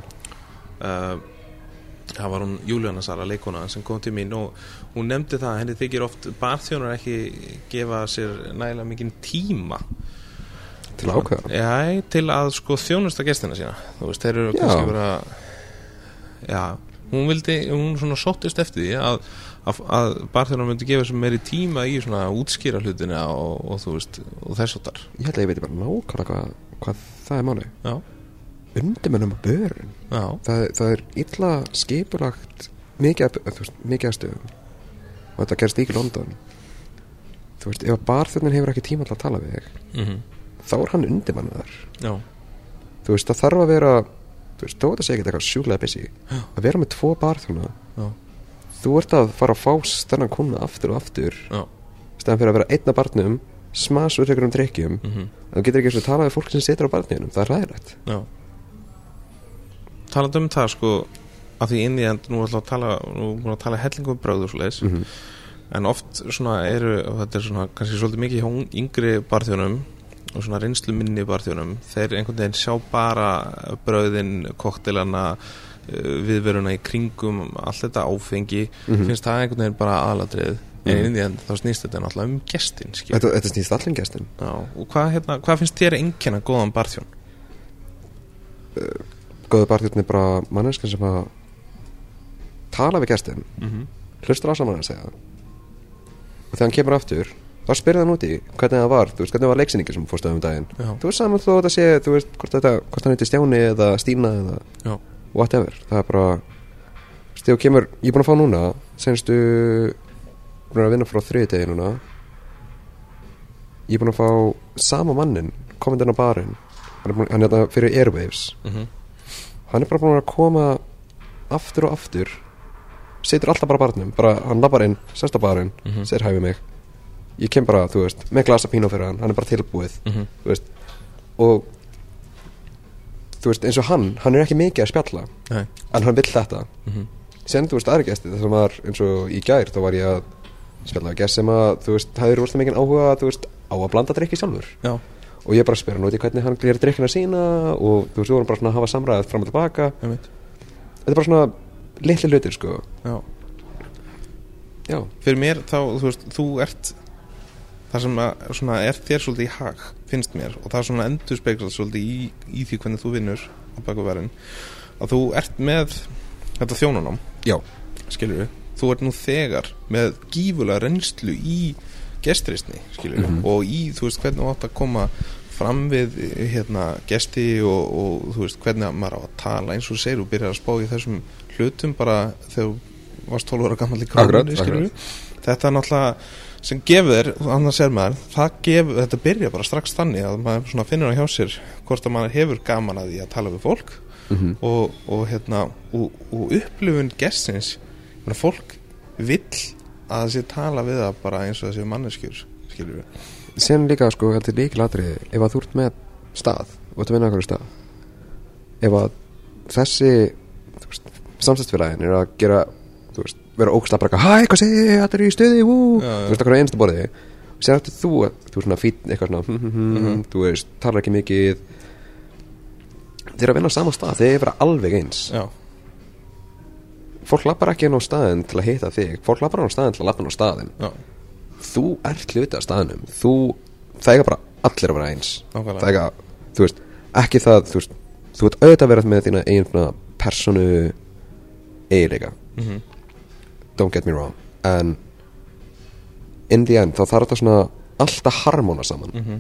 Það var hún Júlíana Sara leikona sem kom til mín og hún nefndi það að henni þykir oft barþjónar ekki gefa sér nægilega mikinn tíma. Til að ákveða. Já, til að sko þjónusta gestina sína. Þú veist, þeir eru Já. kannski vera já, hún vildi hún svona sóttist eftir því að, að, að barþjónar myndi gefa sér meiri tíma í svona útskýra hlutina og, og þú veist, og þess og þar ég held að ég veit bara nákvæmlega hvað, hvað það er máli já, undirmennum að börn já, það, það er illa skipulagt mikið, mikið að stöðum. Og þetta gerst ekki í London. Þú veist, ef að barþjóðnin hefur ekki tíma til að tala við þig mhm, þá er hann undirmannaðar já. Þú veist, það þarf að vera þú veist, þó að það sé ekki eitthvað sjúklega busy að vera með tvo barþjóna. Já, þú ert að fara að fá stennan kuna aftur og aftur stæðan fyrir að vera einn af barnum smasur ykkur um drikkjum mhm, þú getur ekki eins og talað við fólk sem situr á barninum það er ræðilegt já talandi um það sko að því inn í end, nú ætla að tala nú er búin að tala hellingum um bröð og svo leiðis mm en oft svona eru og þetta er svona kannski svolítið mikið hjá yngri barþjónum og svona reynslu minni barþjónum þeir einhvern veginn sjá bara bröðin, koktelana viðveruna í kringum allt þetta áfengi. Mhm. finnst það einhvern veginn bara aðladrið en inn í end þá snýst þetta náttúrulega um gestin þetta, þetta snýst allir gestin Já, og hvað, hérna, hvað finnst þér einnkjana góðan barþjón? Góða barþjóðin er bara manneskan sem að tala við gestin Mm -hmm. hlustur á saman að segja. Og þegar hann kemur aftur þá spyrir hann úti hvernig það var veist hvernig var leiksýningi sem fórstu um daginn? Já, þú veist saman þó að þetta sé veist hvort, þetta, hvort hann heiti Stjáni eða Stína eða já, whatever. Það er bara stíð og kemur ég er búin að fá núna senstu búin að vinna frá þriði degi núna ég er búin að fá sama mannin komið inn á barinn hann er, búin, hann er þetta fyrir Airwaves. Mhm. Hann er bara búin að koma aftur og aftur situr alltaf bara barnum bara hann labbar inn, sest á barinn Mhm. segir hæfi mig ég kem bara, þú veist, með glasa pínu fyrir hann hann er bara tilbúið, Mhm. þú veist og þú veist, eins og hann, hann er ekki mikið að spjalla Nei. en hann vill þetta Mhm. sen, þú veist, aðri gesti þess að var eins og í gær, þá var ég að spjalla að gest sem að, þú veist, hafði rosalega mikið áhuga þú veist, á að blanda drikki sjálfur Já, og ég bara spyr hann út í hvernig hann glir drikkina sína og þú veist, við vorum bara svona að hafa samræðið fram og tilbaka. Þetta er bara svona litli hlutir, sko. Já. Já, fyrir mér þá, þú veist, þú ert það sem að, svona, er þér svolítið í hag, finnst mér. Og það svona endur speglað svolítið í, í því hvernig þú vinnur á bakuverðin að þú ert með þetta þjónunám, já, skilur við þú ert nú þegar með gífulega reynslu í gestrisni, skilur við Mhm. og í, þú veist, hvernig þú átt að koma fram við, hérna, gesti og, og þú veist, hvernig maður á að tala eins og segir, þú byrjar að spá í þessum hlutum bara þegar þú varst 12 ára gammal í akkurat. þetta er náttúrulega sem gefur annars er maður það gefur, þetta byrja bara strax þannig að maður finnur á hjá sér hvort að maður hefur gaman að því að tala við fólk mhm og, og hérna og, og upplifun gestins fólk vill að það sé tala við það bara eins og það sé manneskjur skilur við Sen líka sko, þetta er líkilatri ef að þú ert með stað og þú vinna okkur stað ef að þessi samstæðsfélagin er að gera veist, vera ógstlega bara hæ, hvað segir þið, þetta er í stuði, Já, já. þú veist, okkur á einstu borði. Sér eftir þú, að- þú er svona fín eitthvað svona, hm, hm, hm, Mhm. þú veist, talar ekki mikið. Þeir að vinna á sama stað, þeir vera alveg eins. Já, fólk lappar ekki inn á staðin til að hitta þig. Fólk lappar inn á staðin til að lappa inn á staðin já, þú ert hluti af staðinum þú, það eiga bara allir að vera eins. Nákvæmlega. það eiga, þú veist, ekki það þú veist, þú ert auðvitað að vera með þína eigin svona personu eiginleika, mm don't get me wrong. En in the end þá þarf þetta svona alltaf harmona saman. Mhm.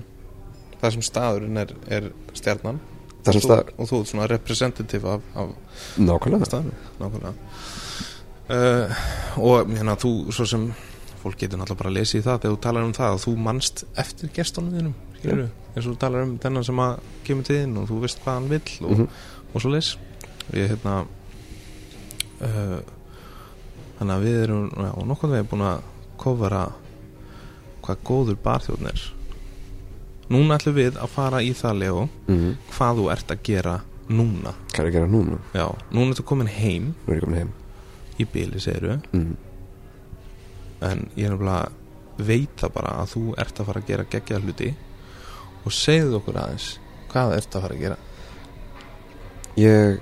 það sem staðurinn er, er stjarnan. Það sem og, stað- þú, og þú ert svona representative af, af nákvæmlega, staðnum. Nákvæmlega uh, og hérna þú svo sem fólk getur náttúrulega bara að lesa í það þegar þú talar um það að þú manst eftir gestunum þínum skilur eins og þú talar um þennan sem að kemur til þín og þú veist hvað hann vill og, Mhm. og svo leis ég hérna uh, þannig að við erum já, og nokkuð veginn búin að kofara hvað góður barþjóðn er. Núna ætlum við að fara í það Leo mm, hvað þú ert að gera núna. Hvað er að gera núna? Já, núna ertu komin heim. Komin heim í byli segiru mm. en ég er nefnilega veit það bara að þú ert að fara að gera geggjaða hluti. Og segðu okkur aðeins hvað ert að fara að gera? Ég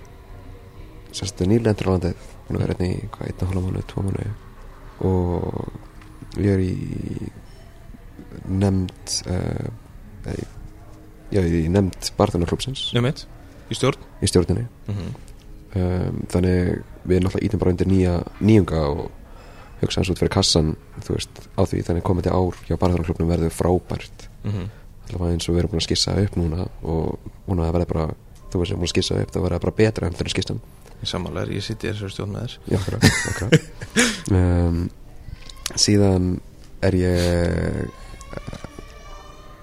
sérst nýlendur á landið að vera hérna í hvað, einn og hálfa mánu, tvo mánu og ég er í nefnd uh, eða í- já, ég er í nefnd barðunarklúpsins í stjórn. Í stjórninni. Mm -hmm. um, þannig við náttúrulega ítum bara undir nýja nýjunga og hugsa hans út fyrir kassan þú veist, á því þannig komandi ár hjá barðunarklúpnum verður frábært allavega eins og við erum búin að skissa upp núna og núna það verður bara þú veist, við erum búin að skissa upp það verður bara betra en skissan ég samanlega, ég sitt í þessari stjórn með þér Já, akkurat, akkurat. um, Síðan er ég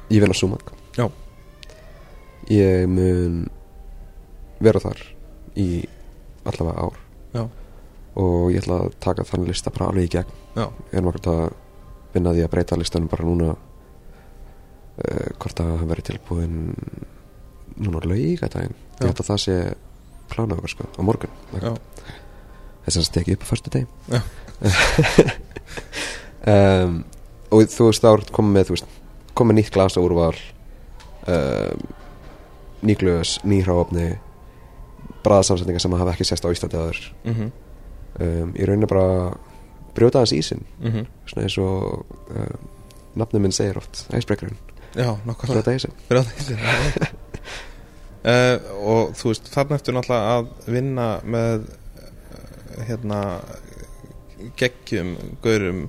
Ég vinn á Sumak Já. Ég mun vera þar í allavega ár. Og ég ætla að taka þann lista bara alveg í gegn. Já, Ég erum akkurat að vinna að því að breyta listanum bara núna uh, hvort að hann verið tilbúin núna lauga daginn Já. ég held að það sé plánað okkur sko, á morgun þess að stekja upp á fyrstu deg um, og þú veist þá er komið með veist, komið nýtt glasa úrval um, ný glös, ný hráfni bræðarsamsetningar sem hafa ekki sést á Íslandi aður mhm um, ég raunin bara brjóta hans ísinn. Mhm. Svona eins og um, nafnum minn segir oft nokkulega brjóta Fyrir að þessi uh, Og þú veist, þarna ertu náttúrulega að vinna með hérna geggjum, gaurum.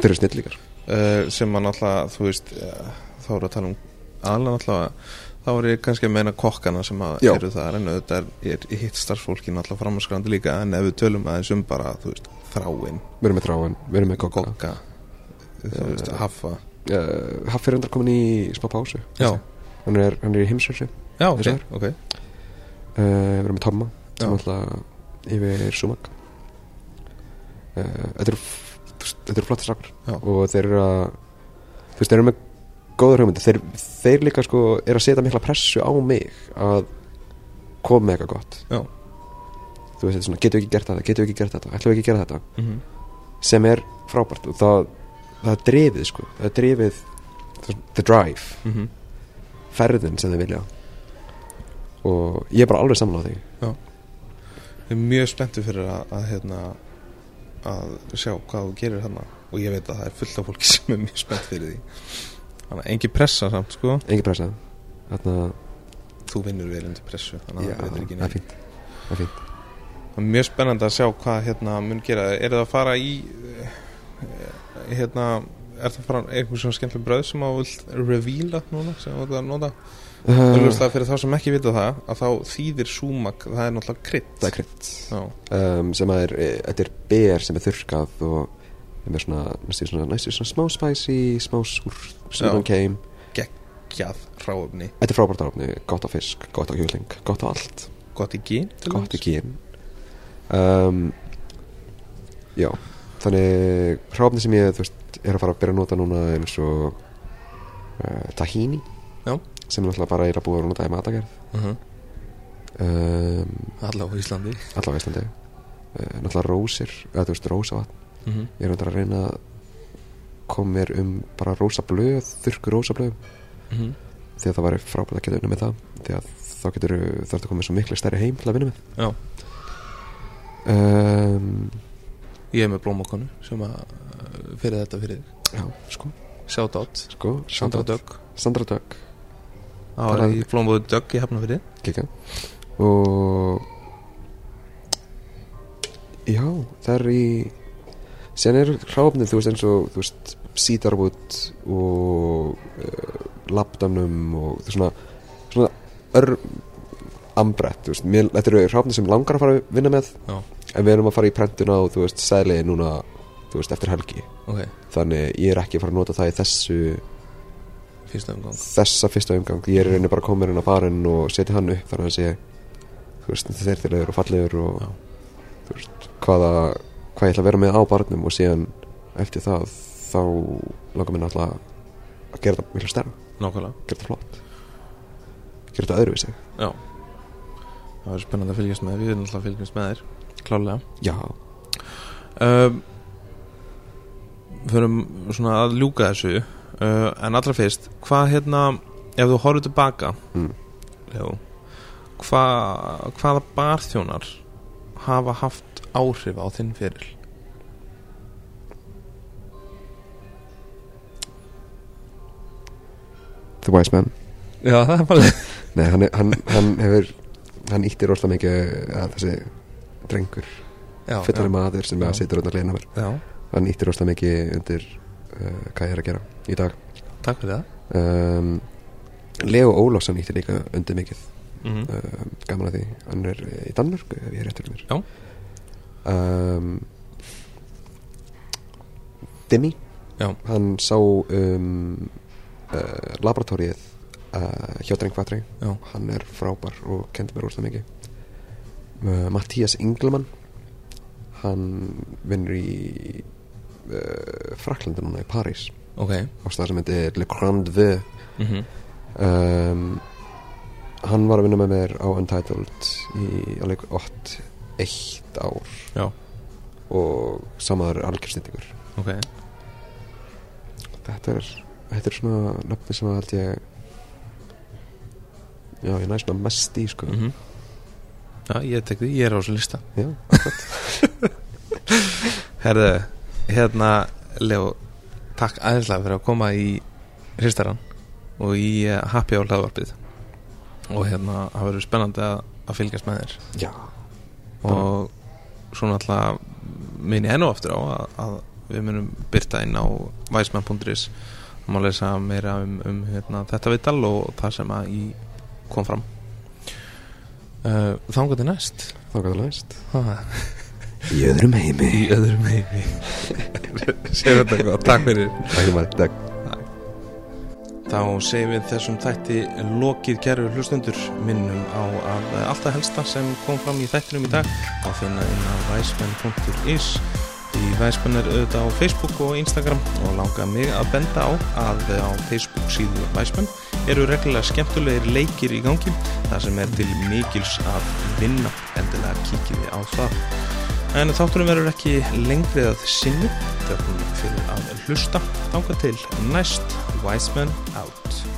Þeir eru snillíkar uh, sem að náttúrulega, þú veist uh, þá eru að tala um aðlega náttúrulega þá er ég kannski að meina kokkana sem eru það, en auðvitað er, ég hitt starfsfólki náttúrulega framhanskrandi líka, en ef við tölum aðeins um bara, veist, þráin. Við erum með þráin, við erum með kokka. Kokka, þú veist, Eh, haffa. uh, Haffi er undar komin í smá pásu. Hann er, hann er í heimsreysu Já, ok, ok. Uh, við erum með Tomma sem alltaf yfir Sumak. Uh, þetta eru veist, þetta eru flotti Já. og þeir eru að þú veist, þeir eru með góður hugmyndi þeir, þeir líka sko er að setja mikla pressu á mig að koma með eitthvað gott. Já. þú veist, þetta svona, getum við ekki gert þetta, getum við ekki gert þetta? Ætlum við ekki að gera þetta? Mm -hmm. sem er frábært og það, það er drifið sko, það er drifið the drive, Mm -hmm. ferðin sem þeir vilja. Og ég er bara alveg saman á því Ég er mjög spenntur fyrir að, að hérna að sjá hvað þú gerir hérna og ég veit að það er fullt af fólki sem er mjög spennt fyrir því þannig að engin pressa samt sko. Engin pressa. Þarna, þú vinnur vel undir pressu þannig já, að það er ekki það er neitt. fínt. Það er fínt. Það er mjög spennandi að sjá hvað hérna mun gera. Er það að fara í eh, hérna er það að fara einhver svona skemmtileg bröð sem á vilt revíla núna sem þú ert að nota? Uh, Augljóslega fyrir þá sem ekki vita það að þá þýðir súmak, það er náttúrulega krydd. Það er krydd. Já, um, sem að er, e, þetta er ber sem er þurrkað og er með svona næstu svona, næstu svona smá spicy smá súr, Já. keim gjað ráöfni, þetta er frábært áfni, gott á fisk, gott á kjúkling gott á allt, gott í gín gott í kým um, já þannig hráfni sem ég þú veist, er að fara að byrja að nota núna eins og uh, tahini Já. sem er náttúrulega bara er að búa að nota í matagerð Mhm. um, Alla á Íslandi. í Íslandi. Uh, náttúrulega rósir, eða þú veist rósavatn mm -hmm. ég er að reyna að koma mér um bara rósablöð, þurrku rósablöð Mhm. því að það væri frábært að geta unna með það því að þá getur ert að koma svo miklu stærri heim til að vinna með. Já, um, ég er með blómakonu sem að uh, fyrir þetta fyrir já, sko, Shout out, sko Sandra. Dögg. Sandra Dögg, Það var í blómabóðu Dögg í Hafnafyrði kika og já, það er í sen er hráfnið, þú veist eins og þú veist, sítarwood og uh, labdamnum og það er svona svona ör ambrett, þú veist, mér, þetta eru hráfnið sem langar að fara að vinna með Já, en við erum að fara í prentuna og þú veist, sæli núna, þú veist, eftir helgi. Ok, þannig ég er ekki að fara að nota það í þessu fyrsta umgang. þessa fyrsta umgang, ég er reyni bara að koma inn á barinn og setja hann upp þannig að sé þú veist, þeirtilegur og fallegur og Já. þú veist, hvaða hvað ég ætla að vera með á barnum og síðan eftir það þá langar mér náttúrulega að gera þetta miklu Nákvæmlega. Gera þetta flott. Gera þetta öðruvísi. Já. Það verður spennandi að fylgjast með, við erum alltaf að fylgjast með þér Klálega um, Förum svona að ljúka þessu. Uh, En allra fyrst Hvað hérna, ef þú horfður tilbaka mm. Leo, hva, Hvaða barþjónar Hafa haft áhrif á þinn fyrir The Wise Man. Já, það er bara Nei, hann, hann, hann hefur hann íttir orðslega mikið að þessi drengur, Já, fyllari maður sem Já. að situr undan leina mér. Já, hann íttir orðslega mikið undir uh, hvað ég er að gera í dag. Takk fyrir það. Um, Leo Ólafsson íttir líka undir mikið. Mm -hmm. um, gaman að því, hann er í Danmörk ef ég er réttur mér. Já. Um, Demi? Já. hann sá um, uh, laboratóriið uh, hjá Drengvatri hann er frábær og kendi mér úrst mikið. Uh, Mattías Inglemann hann vinnur í uh, Fraklandi núna í París. Ok. Á stað sem heitir Le Grand Vœu. Mm -hmm. um, hann var að vinna með mér á Untitled í alveg 8 eitt ár. Já. og samaður algjörsnýttingur Ok. Þetta er, þetta er svona nöfni sem að held ég já, ég næ svona mest í sko. Mm Já, ég tek því, ég er á þessu lista. Já, Herðu, hérna Leo, takk aðeinslega fyrir að koma í hristaran og í uh, happy á hlaðvarpið. Og hérna, það verður spennandi að, að fylgjast með þér. Já, og svo náttúrulega minni enn og aftur á að, að við munum byrta inn á væsmenn.is og má lesa meira um, um hérna, þetta viðtal og það sem að í kom fram. Uh, Þangar til næst. Gæti læst ha, í öðrum heimi. Í öðrum heimi. Sér þetta gott, takk fyrir. Takk fyrir. maður, takk Þá segjum við þessum þætti lokið gerður hlustundur minnum á að alltaf helsta sem kom fram í þættinum í dag að finna inn á væsmenn.is Því væsmenn er auðvitað á Facebook og Instagram og langa mig að benda á að á Facebook síðu væsmenn eru reglulega skemmtulegir leikir í gangi þar sem er til mikils að vinna. Endilega kíkiði á það En þátturum verður ekki lengri að sinni. Þökkum fyrir að hlusta þánga til næst. Wiseman Out